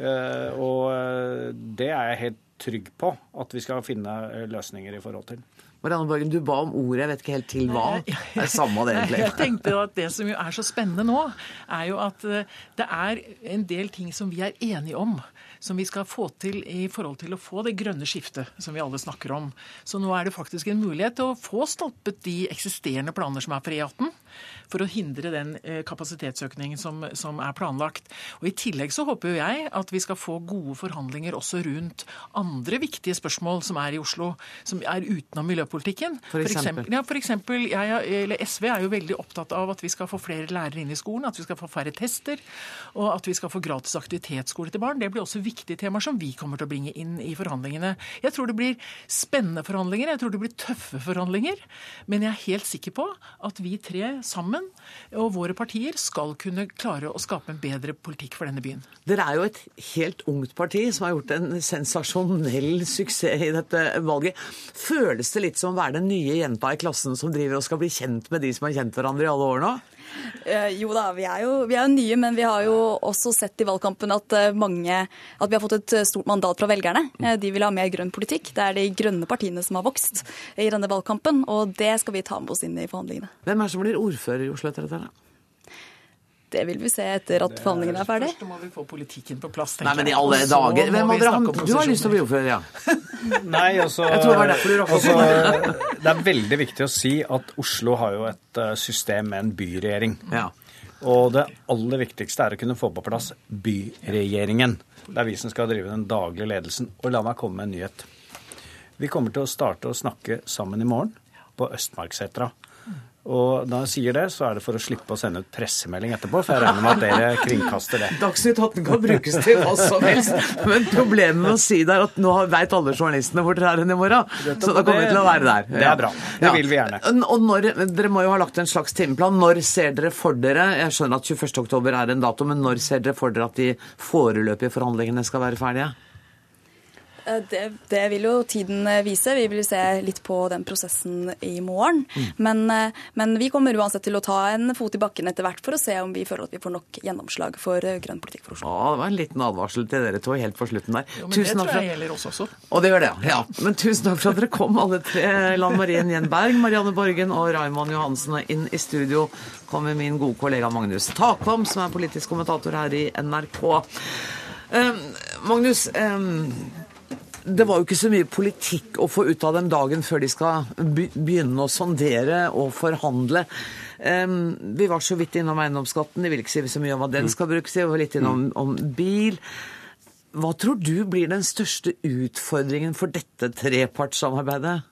Uh, og det er jeg helt trygg på at vi skal finne løsninger i forhold til. Marianne Borgen, du ba om ordet, jeg vet ikke helt til hva. Det er samme det, egentlig. Jeg tenkte at Det som jo er så spennende nå, er jo at eh, det er en del ting som vi er enige om som vi skal få til i forhold til å få det grønne skiftet som vi alle snakker om. Så nå er det faktisk en mulighet til å få stoppet de eksisterende planer som er for E18, for å hindre den eh, kapasitetsøkningen som, som er planlagt. Og I tillegg så håper jeg at vi skal få gode forhandlinger også rundt andre viktige spørsmål som er i Oslo, som er utenom miljøpolitikken. For eksempel? For eksempel, ja, for eksempel jeg, SV er jo veldig opptatt av at vi skal få flere lærere inn i skolen, at vi skal få færre tester, og at vi skal få gratis aktivitetsskole til barn. Det blir også viktige temaer som vi kommer til å bringe inn i forhandlingene. Jeg tror det blir spennende forhandlinger, jeg tror det blir tøffe forhandlinger. Men jeg er helt sikker på at vi tre sammen og våre partier skal kunne klare å skape en bedre politikk for denne byen. Dere er jo et helt ungt parti som har gjort en sensasjonell suksess i dette valget. Føles det litt som å være den nye jenta i klassen som driver og skal bli kjent med de som har kjent hverandre i alle år nå? Uh, jo da, vi er jo, vi er jo nye, men vi har jo også sett i valgkampen at, uh, mange, at vi har fått et stort mandat fra velgerne. De vil ha mer grønn politikk. Det er de grønne partiene som har vokst i denne valgkampen, og det skal vi ta med oss inn i forhandlingene. Hvem er det som blir ordfører i Oslo etter dette? Det vil vi se etter at forhandlingene er ferdig. Først må vi få politikken på plass. Nei, men i alle dager. Hvem av dere Du har lyst til å bli ordfører, ja? Nei, altså, Jeg tror det var derfor du altså, Det er veldig viktig å si at Oslo har jo et eh, system med en byregjering. Ja. Og det aller viktigste er å kunne få på plass byregjeringen. Det er vi som skal drive den daglige ledelsen. Og la meg komme med en nyhet. Vi kommer til å starte å snakke sammen i morgen på Østmarksetra. Og når jeg sier det, så er det for å slippe å sende ut pressemelding etterpå, for jeg regner med at dere kringkaster det. Dagsnytt 18 kan brukes til hva som helst, men problemet med å si det er at nå veit alle journalistene hvor dere er hen i morgen. Så da kommer vi til å være der. Det er bra. Det vil vi gjerne. Og når, Dere må jo ha lagt en slags timeplan. Når ser dere for dere Jeg skjønner at 21.10 er en dato, men når ser dere for dere at de foreløpige forhandlingene skal være ferdige? Eh, det, det, vil jo tiden eh, vise. Vi vil se litt på den prosessen i morgen. Mm. Men, eh, men, vi kommer uansett til å ta en fot i bakken etter hvert for å se om vi føler at vi får nok gjennomslag for grønn politikk for Oslo. Ja, det var en liten advarsel til dere to helt på slutten der. Jo, men tusen det tror jeg gjelder oss også. Og det gjør det, ja. Men tusen takk for at dere kom, alle tre. Lan Marie Gjenberg, Marianne Borgen og Raymond Johansen. inn i studio kommer min gode kollega Magnus Takvam, som er politisk kommentator her i NRK. Um, Magnus, um, det var jo ikke så mye politikk å få ut av dem dagen før de skal begynne å sondere og forhandle. vi var så vidt innom eiendomsskatten, de vil ikke si så mye om hva den skal brukes til. Vi var litt innom om bil. Hva tror du blir den største utfordringen for dette trepartssamarbeidet?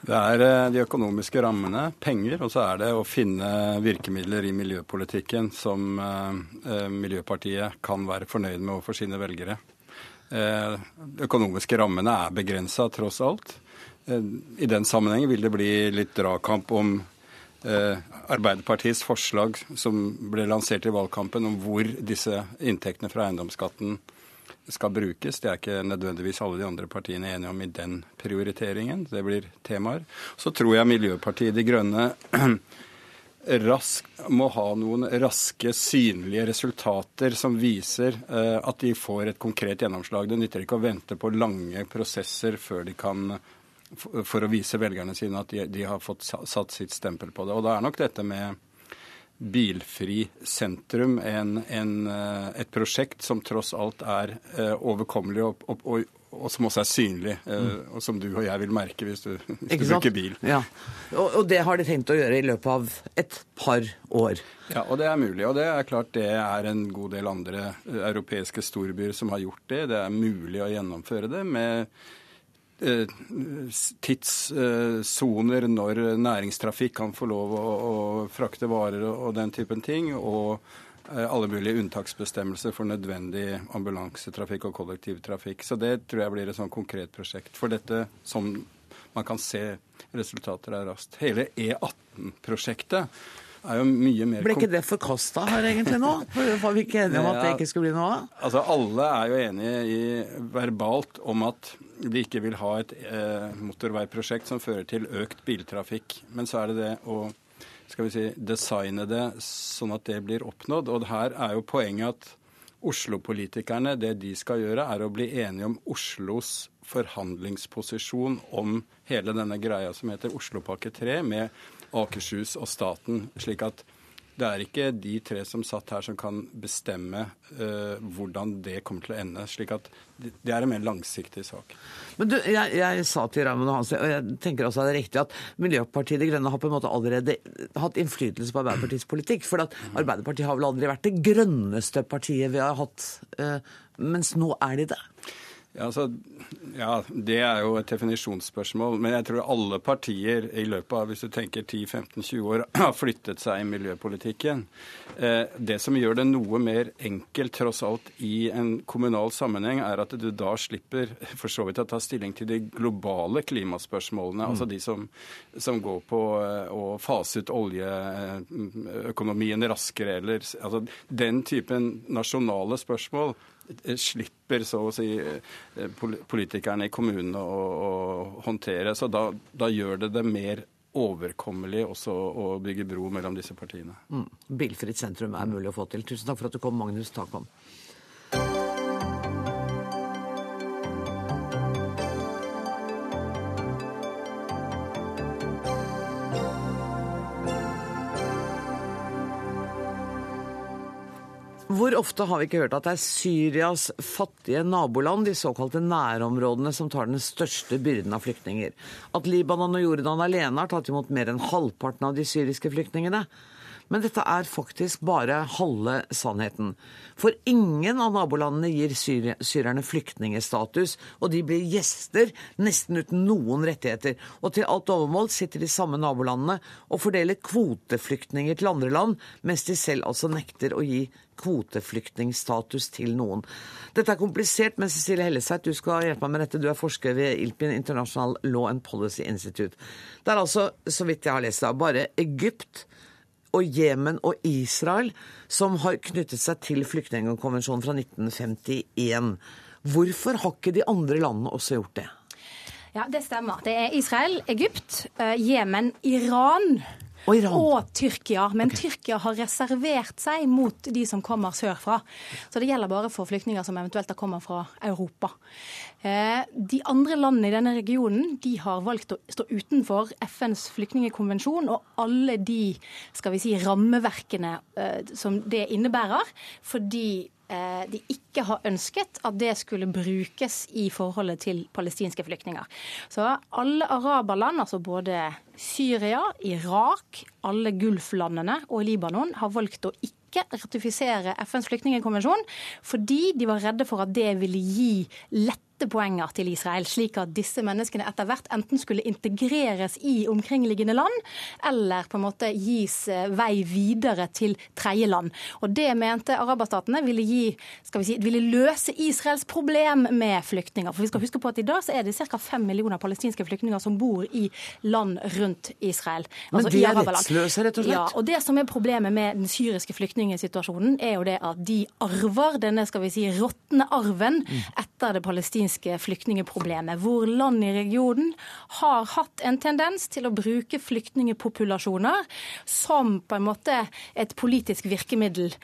Det er eh, de økonomiske rammene, penger, og så er det å finne virkemidler i miljøpolitikken som eh, eh, Miljøpartiet kan være fornøyd med overfor sine velgere. Eh, økonomiske rammene er begrensa, tross alt. Eh, I den sammenheng vil det bli litt dragkamp om eh, Arbeiderpartiets forslag som ble lansert i valgkampen, om hvor disse inntektene fra eiendomsskatten skal brukes. Det er ikke nødvendigvis alle de andre partiene enige om i den prioriteringen. Det blir temaer. Så tror jeg Miljøpartiet De Grønne rask, må ha noen raske, synlige resultater som viser uh, at de får et konkret gjennomslag. Det nytter ikke å vente på lange prosesser før de kan for, å vise velgerne sine at de, de, har fått satt sitt stempel på det. Og da er nok dette med bilfri sentrum en, en, uh, et prosjekt som tross alt er uh, overkommelig og, og, og, og, som også er synlig, mm. og som du og jeg vil merke hvis du, hvis du bruker bil. Ja. Og, og det har de tenkt å gjøre i løpet av et par år. Ja, og det er mulig. Og det er klart det er en god del andre eh, europeiske storbyer som har gjort det. Det er mulig å gjennomføre det med eh, tidssoner når næringstrafikk kan få lov å, å frakte varer og den typen ting. og eh, alle mulige unntaksbestemmelser for nødvendig ambulansetrafikk og kollektivtrafikk. Så det tror jeg blir et sånn konkret prosjekt. For dette som man kan se resultater av raskt. Hele E18-prosjektet er jo mye mer Ble ikke det forkasta her egentlig nå? Var vi ikke enige om at det ikke skulle bli noe av? Altså, Alle er jo enige i, verbalt om at de ikke vil ha et eh, motorveiprosjekt som fører til økt biltrafikk. Men så er det det å skal vi si, designe det sånn at det blir oppnådd. Og her er jo poenget at Oslo-politikerne, det de skal gjøre, er å bli enige om Oslos forhandlingsposisjon om hele denne greia som heter Oslopakke 3, med Akershus og staten. slik at det er ikke de tre som satt her som kan bestemme uh, hvordan det kommer til å ende. slik at det er en mer langsiktig sak. Men du, jeg, jeg sa til Raymond Hansen, og jeg tenker også det er riktig, at Miljøpartiet De Grønne har på en måte allerede hatt innflytelse på Arbeiderpartiets politikk. For at Arbeiderpartiet har vel aldri vært det grønneste partiet vi har hatt, uh, mens nå er de det? Ja, altså, ja, Det er jo et definisjonsspørsmål. Men jeg tror alle partier i løpet av hvis du tenker 10-15-20 år har flyttet seg i miljøpolitikken. Eh, det som gjør det noe mer enkelt tross alt i en kommunal sammenheng, er at du da slipper for så vidt å ta stilling til de globale klimaspørsmålene. Mm. Altså de som, som, går på eh, å fase ut oljeøkonomien raskere, eller altså den typen nasjonale spørsmål Eh, slipper så å si eh, politikerne i kommunene å, å håndtere. Så da, da, gjør det det mer overkommelig også å bygge bro mellom disse partiene. Mm. Bilfritt sentrum er mulig å få til. Tusen takk for at du kom, Magnus Takvam. Hvor ofte har vi ikke hørt at det er Syrias fattige naboland, de såkalte nærområdene, som tar den største byrden av flyktninger? At Libanon og Jordan alene har tatt imot mer enn halvparten av de syriske flyktningene? Men dette er faktisk bare halve sannheten. For ingen av nabolandene gir syrerne flyktningestatus, og de blir gjester nesten uten noen rettigheter. Og til alt overmål sitter de samme nabolandene og fordeler kvoteflyktninger til andre land, mens de selv altså nekter å gi kvoteflyktningstatus til noen. Dette er komplisert, men Cecilie Helleseit, du skal hjelpe meg med dette. Du er forsker ved ILPIN, International Law and Policy Institute. Det er altså, så vidt jeg har lest det, bare Egypt og Jemen og Israel som har knyttet seg til flyktningkonvensjonen fra 1951. Hvorfor har ikke de andre landene også gjort det? Ja, Det stemmer. Det er Israel, Egypt, eh, Jemen, Iran og, og, Tyrkia. Men okay. Tyrkia har reservert seg mot de som kommer sørfra. Så det gjelder bare for flyktninger som eventuelt har kommet fra Europa. Eh, de andre landene i denne regionen de har valgt å stå utenfor FNs flyktningekonvensjon og alle de skal vi si, rammeverkene eh, som det innebærer. fordi de ikke har ønsket at det skulle brukes i forholdet til palestinske flyktninger. Så alle araberland, altså både Syria, Irak, alle Gulflandene og Libanon, har valgt å ikke ratifisere FNs flyktningkonvensjon fordi de var redde for at det ville gi lett poenger til Israel, slik at disse menneskene etter hvert enten skulle integreres i omkringliggende land, eller på en måte gis eh, vei videre til tredjeland. Og Det mente araberstatene ville, gi, skal vi si, ville løse Israels problem med flyktninger. For vi skal huske på at I dag så er det ca. fem millioner palestinske flyktninger som bor i land rundt Israel. Men altså de er rettsløse, rett og slett? Ja, og Det som er problemet med den syriske flyktningsituasjonen, er jo det at de arver denne skal vi si, råtne arven mm. etter det palestinske palestinske flyktningeproblemet, hvor land i regionen har hatt en tendens til å bruke flyktningepopulasjoner som på en måte et politisk virkemiddel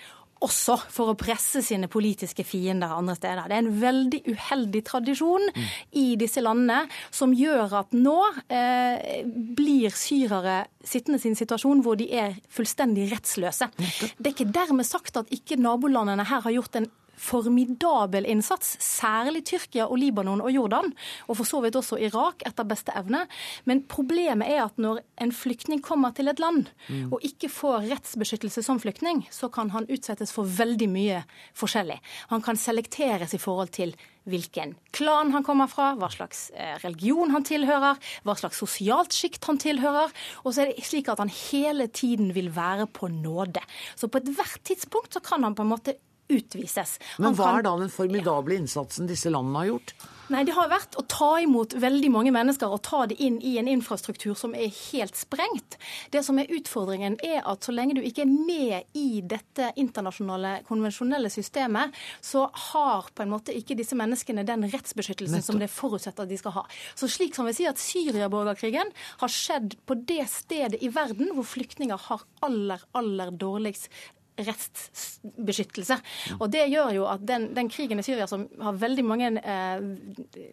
også for å presse sine politiske fiender andre steder. Det er en veldig uheldig tradisjon mm. i disse landene som gjør at nå eh, blir syrere sittende i en situasjon hvor de er fullstendig rettsløse. Det er ikke dermed sagt at ikke nabolandene her har gjort en formidabel innsats, særlig Tyrkia og Libanon og Jordan, og for så vidt også Irak etter beste evne. Men problemet er at når en flyktning kommer til et land mm. og ikke får rettsbeskyttelse som flyktning, så kan han utsettes for veldig mye forskjellig. Han kan selekteres i forhold til hvilken klan han kommer fra, hva slags eh, religion han tilhører, hva slags sosialt sjikt han tilhører. Og så er det slik at han hele tiden vil være på nåde. Så på ethvert tidspunkt så kan han på en måte utvises. Men hva kan... er da den formidable innsatsen disse landene har gjort? Nei, Det har vært å ta imot veldig mange mennesker og ta det inn i en infrastruktur som er helt sprengt. Det som er utfordringen, er at så lenge du ikke er med i dette internasjonale, konvensjonelle systemet, så har på en måte ikke disse menneskene den rettsbeskyttelsen Nettopp. som det forutsetter at de skal ha. Så slik som vi sier at Syria-borgerkrigen har skjedd på det stedet i verden hvor flyktninger har aller, aller dårligst rettsbeskyttelse. Og Det gjør jo at den, den, krigen i Syria, som har veldig mange eh,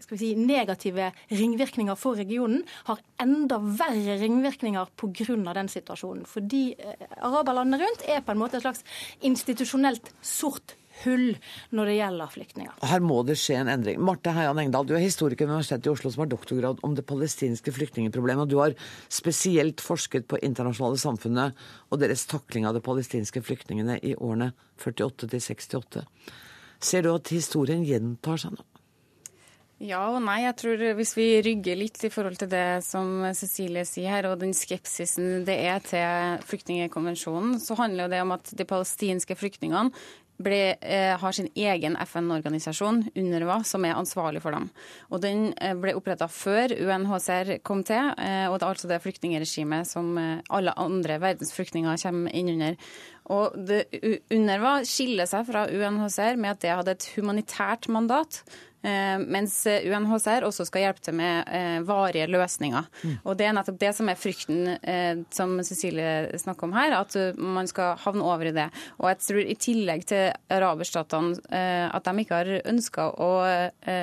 si, negative ringvirkninger for regionen, har enda verre ringvirkninger pga. den situasjonen. Fordi eh, araberlandene rundt er på en måte et slags institusjonelt sort hull når det gjelder flyktninger. Her må det skje en endring. Marte Heian Engdahl, du er historiker ved Universitetet i Oslo som har doktorgrad om det palestinske flyktningproblemet. og Du har spesielt forsket på internasjonale samfunnet og deres takling av de palestinske flyktningene i årene 48 til 68. Ser du at historien gjentar seg nå? Ja og nei. Jeg tror Hvis vi rygger litt i forhold til det som Cecilie sier her, og den skepsisen det er til flyktningkonvensjonen, så handler det om at de palestinske flyktningene ble, eh, har sin egen FN-organisasjon, UNRWA, som er ansvarlig for dem. Og Den eh, ble oppretta før UNHCR kom til, eh, og det er altså det flyktningregimet som eh, alle andre verdens flyktninger kommer inn under. Og det, UNRWA skiller seg fra UNHCR med at det hadde et humanitært mandat. Eh, mens UNHCR også skal hjelpe til med eh, varige løsninger. Mm. Og Det er nettopp det som er frykten eh, som Cecilie snakker om her, at man skal havne over i det. Og jeg tror i tillegg til araberstatene at de ikke har ønska å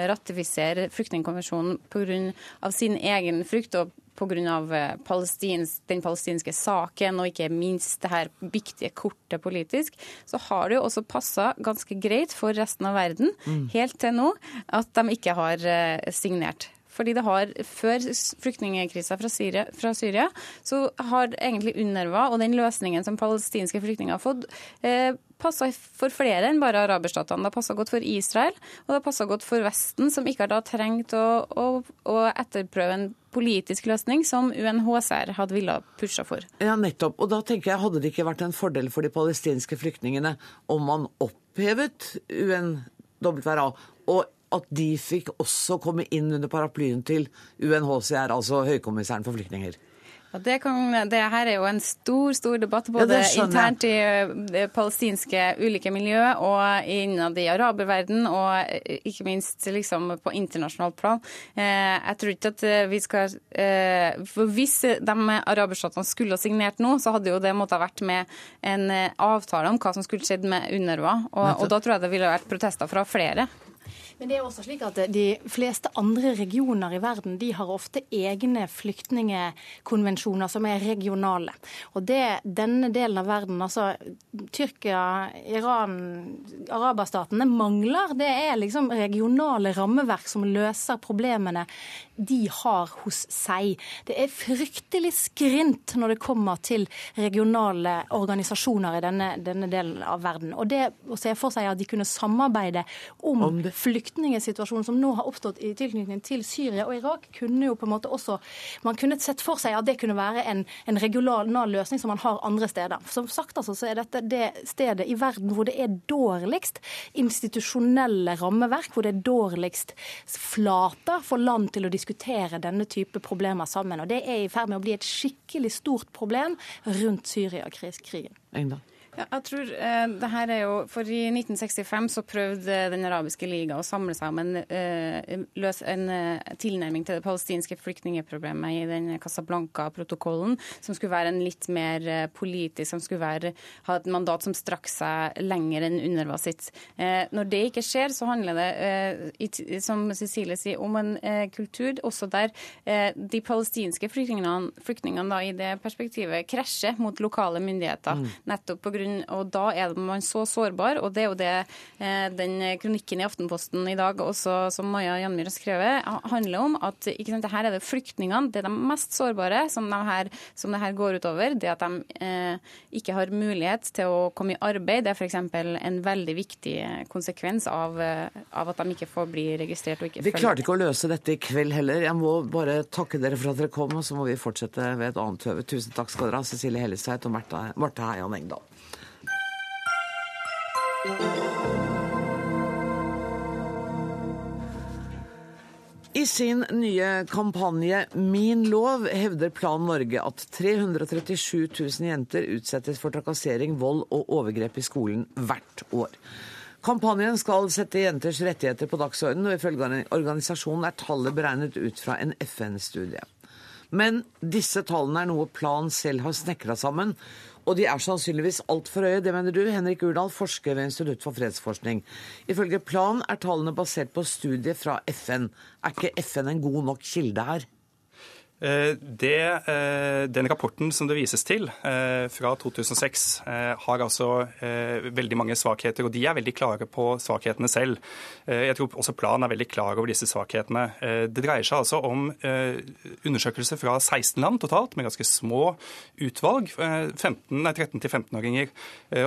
ratifisere flyktningkonvensjonen pga. sin egen frykt og pga. Eh, palestins, den palestinske saken og ikke minst det her viktige kortet politisk, så har det jo også passa ganske greit for resten av verden, mm. helt til nå, at de ikke har eh, signert. Fordi det har, Før flyktningkrisa fra, fra Syria så har egentlig UNRWA og den løsningen som palestinske flyktninger har fått, eh, passa for flere enn bare araberstatene. Det har passa godt for Israel, og det har passa godt for Vesten, som ikke har da trengt å, å, å etterprøve en politisk løsning som UNHCR hadde ville pusha for. Ja, nettopp. Og da tenker jeg, hadde det ikke vært en fordel for de palestinske flyktningene om man opphevet UNWRA og at de fikk også komme inn under paraplyen til UNHCR, altså Høykommissæren for flyktninger? Det, kan, det, her er jo en stor stor debatt, både ja, internt i det palestinske ulike miljø og innad i araberverden, og eh, ikke minst liksom på internasjonalt plan. Eh, jeg tror ikke at eh, vi skal For hvis de araberstatene skulle ha signert nå, så hadde jo det måttet ha vært med en avtale om hva som skulle skjedd med UNRWA, og, og da tror jeg det ville vært protester fra flere. Men det er også slik at De fleste andre regioner i verden de har ofte egne flyktningekonvensjoner som er regionale. Og det denne delen av verden, altså Tyrkia, Iran, araberstatene, mangler, det er liksom regionale rammeverk som løser problemene de har hos seg. Det er fryktelig skrint når det kommer til regionale organisasjoner i denne, denne delen av verden. Og det å se for seg at de kunne samarbeide om, om flyktninger flyktningsituasjonen som nå har oppstått i tilknytning til Syria og Irak, kunne jo på en måte også Man kunne sett for seg at det kunne være en, en regional løsning som man har andre steder. Som sagt altså, så er dette det stedet i verden hvor det er dårligst institusjonelle rammeverk, hvor det er dårligst flater for land til å diskutere denne type problemer sammen. Og det er i ferd med å bli et skikkelig stort problem rundt Syria-krigen. Ja, jeg tror eh, det her er jo, for I 1965 så prøvde Den arabiske liga å samle seg om en, eh, løs, en eh, tilnærming til det palestinske flyktningeproblemet i den Casablanca-protokollen, som skulle være en litt mer eh, politisk, som skulle være, ha et mandat som strakk seg lenger enn UNRWA sitt. Eh, når det ikke skjer, så handler det, eh, som Cecilie sier, om en kultur også der de palestinske flyktningene, flyktningene da, i det perspektivet krasjer mot lokale myndigheter. Mm. nettopp på grunn barn. og Da er man så sårbar. og Det er jo det eh, den kronikken i Aftenposten i dag også, som Maja Janmyr har skrevet, handler om. at ikke sant, Her er det flyktningene, det er de mest sårbare som, de her, som det her går utover. Det at de eh, ikke har mulighet til å komme i arbeid, det er f.eks. en veldig viktig konsekvens av, av, at de ikke får bli registrert. og ikke Vi klarte ikke å løse dette i kveld heller. Jeg må bare takke dere for at dere kom, og så må vi fortsette ved et annet høve. Tusen takk skal dere ha, Cecilie Hellestveit og Martha Heian Engdahl. I sin nye kampanje Min lov hevder Plan Norge at 337 000 jenter utsettes for trakassering, vold og overgrep i skolen hvert år. Kampanjen skal sette jenters rettigheter på dagsordenen, og ifølge organisasjonen er tallet beregnet ut fra en FN-studie. Men disse tallene er noe Plan selv har snekra sammen, og de er sannsynligvis altfor høye. Det mener du, Henrik Urdal, forsker ved Institutt for fredsforskning. Ifølge Plan er tallene basert på studier fra FN. Er ikke FN en god nok kilde her? Eh, det, eh, den rapporten som det vises til eh, fra 2006, har altså veldig mange svakheter, og de er veldig klare på svakhetene selv. Jeg tror også Plan er veldig klar over disse svakhetene. Det dreier seg altså om undersøkelser fra 16 land totalt, med ganske små utvalg. 13-15-åringer.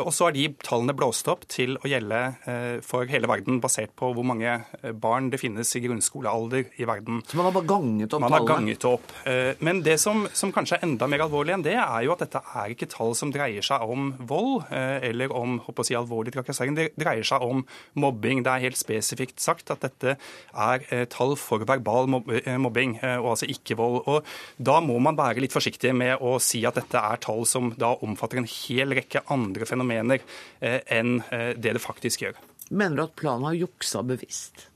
Og så er de tallene blåst opp til å gjelde for hele verden, basert på hvor mange barn det finnes i grunnskolealder i verden. Så man har bare ganget opp man tallene? Man har ganget opp. Eh, men det som, som, kanskje er enda mer alvorlig enn det, er jo at dette er ikke tall som dreier seg om vold eh, eller om å si, alvorlig trakassering. Det dreier seg om mobbing. Det er helt spesifikt sagt at dette er eh, tall for verbal mobbing, og altså ikke vold. Og Da må man være litt forsiktig med å si at dette er tall som da omfatter en hel rekke andre fenomener enn det det faktisk gjør. Mener du at planen har juksa bevisst?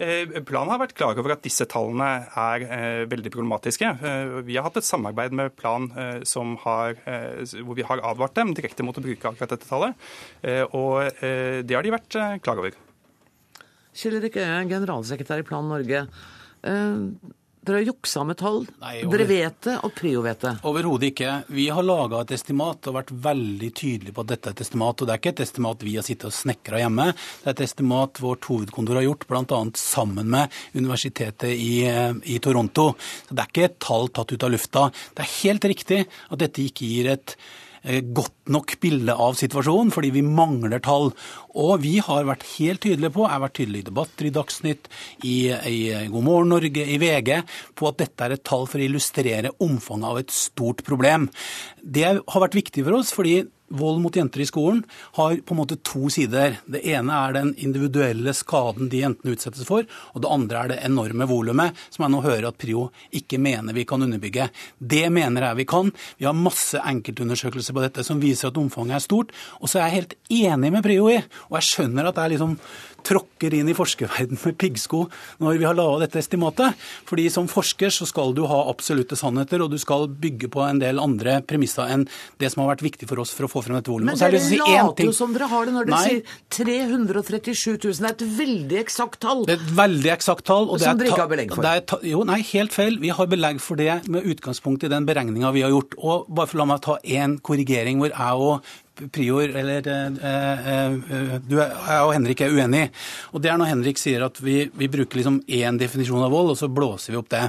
Eh, Plan har vært klar over at disse tallene er eh, veldig problematiske. Eh, vi har hatt et samarbeid med Plan har, hvor vi har advart dem direkte mot å bruke akkurat dette tallet. Og det har de vært klar over. Kjell Erik Øye, generalsekretær i Plan Norge. Dere har juksa med tall. Nei, over... Dere vet det, og Prio vet det. Overhodet ikke. Vi har laga et estimat og vært veldig tydelige på at dette er et estimat. Og det er ikke et estimat vi har sittet og snekra hjemme. Det er et estimat vårt hovedkontor har gjort, bl.a. sammen med universitetet i, i, Toronto. Så det er ikke et tall tatt ut av lufta. Det er helt riktig at dette ikke gir et godt nok bilde av situasjonen, fordi vi mangler tall. Og vi har vært helt tydelige på, jeg har vært tydelig i debatter i Dagsnytt, i, i God morgen Norge, i VG, på at dette er et tall for å illustrere omfanget av et stort problem. Det har vært viktig for oss, fordi Vold mot jenter i skolen har på en måte to sider. Det ene er den individuelle skaden de jentene utsettes for, og det andre er det enorme volumet, som jeg nå hører at Prio ikke mener vi kan underbygge. Det mener jeg vi kan. Vi har masse enkeltundersøkelser på dette som viser at omfanget er stort. Og så er jeg helt enig med Prio i, og jeg skjønner at det er liksom tråkker inn i forskerverdenen med piggsko når vi har laga dette estimatet. Fordi som forsker så skal du ha absolutte sannheter, og du skal bygge på en del andre premisser enn det som har vært viktig for oss for å få frem dette volumet. Men dere si later jo som dere har det når dere Nei. sier 337 000. Det er et veldig eksakt tall. Det er et veldig eksakt tall. Og som dere ikke har belegg for. jo, nei, helt feil. Vi har belegg for det med utgangspunkt i den beregninga vi har gjort. Og bare for la meg ta én korrigering hvor jeg og Prior, eller eh, eh, du er og Henrik er uenig. Og det er når Henrik sier at vi, vi bruker liksom én definisjon av vold, og så blåser vi opp det.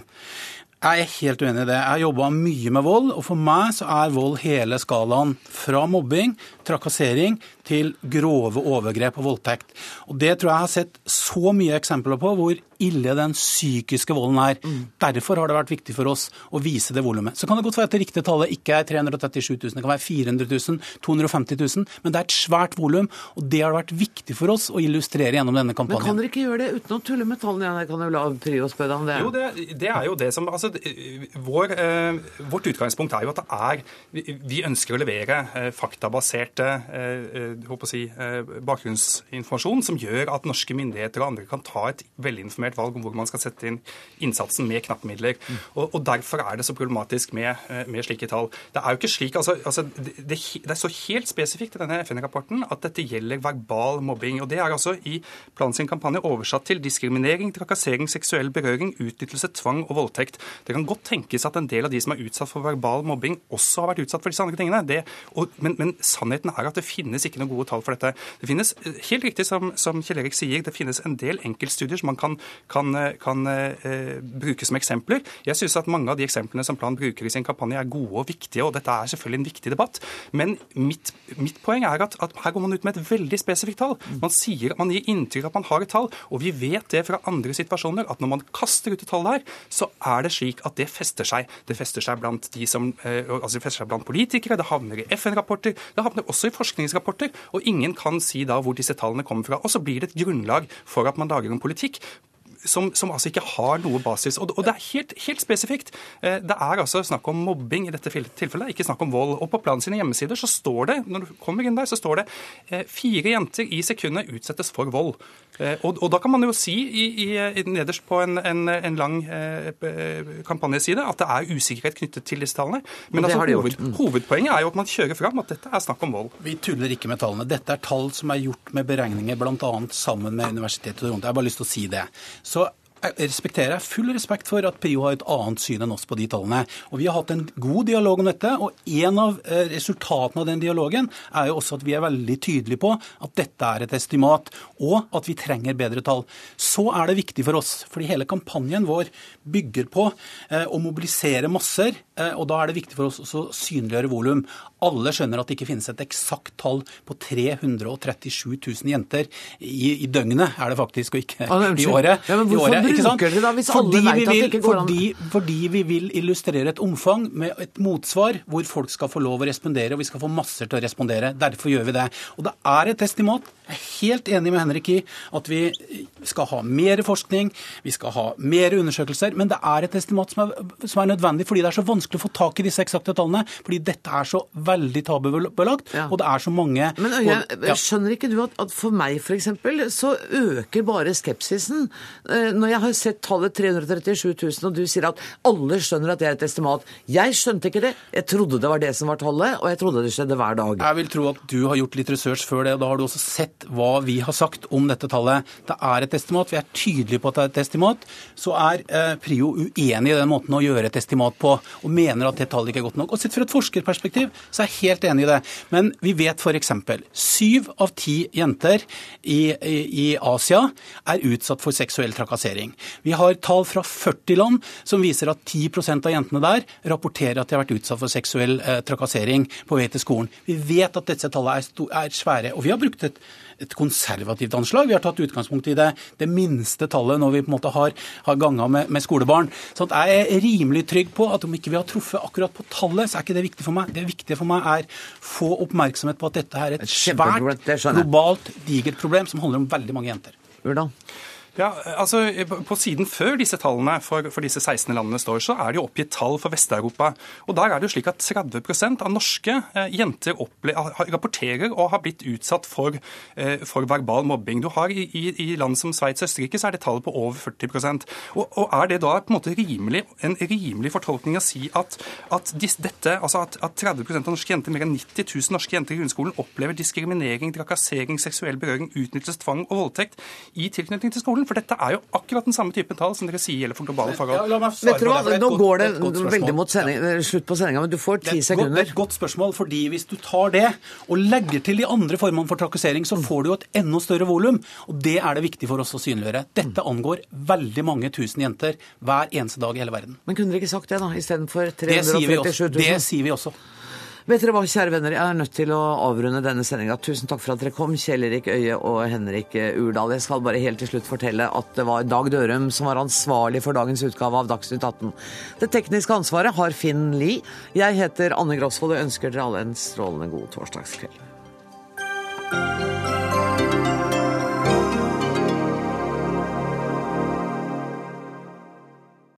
Jeg er helt uenig i det. Jeg har jobba mye med vold, og for meg så er vold hele skalaen. Fra mobbing, trakassering, til grove overgrep og voldtekt. Og Det tror jeg jeg har sett så mye eksempler på hvor ille den psykiske volden er. Mm. Derfor har det vært viktig for oss å vise det volumet. Så kan det godt være at det riktige tallet ikke er 337 000, det kan være 400 000, 250 000, men det er et svært volum, og det har vært viktig for oss å illustrere gjennom denne kampanjen. Men kan dere ikke gjøre det uten å tulle med tallene igjen? Jeg kan jo la Prio spørre deg om det. Jo, det, det, er jo det som altså, vår, eh, Vårt utgangspunkt er jo at det er Vi, vi ønsker å levere eh, faktabaserte eh, si, bakgrunnsinformasjon som gjør at norske myndigheter og andre kan ta et velinformert valg om hvor man skal sette inn innsatsen med knappmidler. Mm. Og, og, Derfor er det så problematisk med, med slike tall. Det er jo ikke slik, altså, altså det, det, det, er så helt spesifikt i denne FN-rapporten at dette gjelder verbal mobbing. og Det er altså i Plan sin kampanje oversatt til diskriminering, trakassering, seksuell berøring, utnyttelse, tvang og voldtekt. Det kan godt tenkes at en del av de som er utsatt for verbal mobbing, også har vært utsatt for disse andre tingene. Det, og, men, men, sannheten er at det finnes ikke noen gode tall for dette. Det finnes, helt riktig som, som Kjell Erik sier, det finnes en del enkeltstudier som man kan, kan, kan uh, bruke som eksempler. Jeg synes at mange av de eksemplene som Plan bruker i sin kampanje er gode og viktige, og dette er selvfølgelig en viktig debatt. Men mitt, mitt poeng er at, at, her går man ut med et veldig spesifikt tall. Man, sier, man gir inntrykk av at man har et tall, og vi vet det fra andre situasjoner at når man kaster ut et tall der, så er det slik at det fester seg. Det fester seg blant de som, eh, altså det fester seg blant politikere, det havner i FN-rapporter, det havner også i forskningsrapporter, og ingen kan si da hvor disse tallene kommer fra. Og så blir det et grunnlag for at man lager en politikk som, som, altså ikke har noe basis. Og, og det er helt, helt, spesifikt. Eh, det er altså snakk om mobbing i dette tilfellet, ikke snakk om vold. Og på planen sine hjemmesider så står det når du kommer inn der, så står det eh, fire jenter i sekundet utsettes for vold. Eh, og, og, da kan man jo si i, i, nederst på en, en, en lang kampanjeside at det er usikkerhet knyttet til disse tallene. Men altså, hoved, mm. hovedpoenget er jo at man kjører fram at dette er snakk om vold. Vi tuller ikke med tallene. Dette er tall som er gjort med beregninger bl.a. sammen med Universitetet i Toronto. Jeg har bare lyst til å si det. Så jeg respekterer full respekt for at PRIO har et annet syn enn oss på de tallene. Og Vi har hatt en god dialog om dette, og en av eh, resultatene av den dialogen er jo også at vi er veldig tydelige på at dette er et estimat, og at vi trenger bedre tall. Så er det viktig for oss, fordi hele kampanjen vår bygger på eh, å mobilisere masser, eh, og da er det viktig for oss å synliggjøre volum. Alle skjønner at det ikke finnes et eksakt tall på 337 000 jenter i, i døgnet, er det faktisk, og ikke i året. Ja, men hvorfor bruker dere det da, hvis fordi alle vet at det ikke går an? Fordi, fordi vi vil illustrere et omfang med et motsvar hvor folk skal få lov å respondere, og vi skal få masser til å respondere. Derfor gjør vi det. Og det er et estimat. Jeg er helt enig med Henrik i at vi skal ha mer forskning, vi skal ha mer undersøkelser, men det er et estimat som er, som er nødvendig fordi det er så vanskelig å få tak i disse eksakte tallene. Fordi dette er så veldig veldig tabubelagt, ja. og det er så mange Men Øye, ja. skjønner ikke du at, at for meg f.eks. så øker bare skepsisen eh, når jeg har sett tallet 337 000, og du sier at alle skjønner at det er et estimat. Jeg skjønte ikke det. Jeg trodde det var det som var tallet, og jeg trodde det skjedde hver dag. Jeg vil tro at du har gjort litt research før det, og da har du også sett hva vi har sagt om dette tallet. Det er et estimat. Vi er tydelige på at det er et estimat. Så er eh, Prio uenig i den måten å gjøre et estimat på, og mener at det tallet ikke er godt nok. Og Sett fra et forskerperspektiv så er jeg helt enig i det. Men vi vet f.eks. syv av ti jenter i, i, i, Asia er utsatt for seksuell trakassering. Vi har tall fra 40 land som viser at 10% av jentene der rapporterer at de har vært utsatt for seksuell eh, trakassering på vei til skolen. Vi vet at disse tallene er, er svære. Og vi har brukt et et konservativt anslag. Vi har tatt utgangspunkt i det, det minste tallet når vi på en måte har, har ganga med, med, skolebarn. Så jeg er rimelig trygg på at om ikke vi har truffet akkurat på tallet, så er ikke det viktig for meg. Det viktige for meg er få oppmerksomhet på at dette er et svært, globalt, digert problem som handler om veldig mange jenter. Hvordan? Ja, altså På siden før disse tallene for, for, disse 16 landene står, så er det jo oppgitt tall for Vest-Europa. Og Der er det jo slik at 30% av norske eh, jenter rapporterer og har blitt utsatt for, eh, for verbal mobbing. Du har i, i, land som Sveits og Østerrike så er det tallet på over 40 og, og Er det da på en måte rimelig, en rimelig fortolkning å si at, at, dette, altså at, at 30% av norske jenter, mer enn 90 000 norske jenter i grunnskolen, opplever diskriminering, trakassering, seksuell berøring, utnyttelse, tvang og voldtekt i tilknytning til skolen? Skolen? For dette er jo akkurat den samme typen tall som dere sier gjelder for globale fagavtaler. Ja, Vet du hva, Nå går det veldig mot sending, eh, slutt på sendinga, men du får ti sekunder. Det er et godt spørsmål, fordi hvis du tar det og legger til de andre formene for trakassering, så får du jo et enda større volum. Og det er det viktig for oss å synliggjøre. Dette angår veldig mange tusen jenter hver eneste dag i hele verden. Men kunne dere ikke sagt det, da, istedenfor 347 000? Det sier vi også. Det sier vi også. Vet dere hva, kjære venner, jeg er nødt til å avrunde denne sendinga. Tusen takk for at dere kom, Kjell Erik Øie og Henrik Urdal. Jeg skal bare helt til slutt fortelle at det var Dag Dørum som var ansvarlig for dagens utgave av Dagsnytt 18. Det tekniske ansvaret har Finn Lie. Jeg heter Anne Grosvold og ønsker dere alle en strålende god torsdagskveld.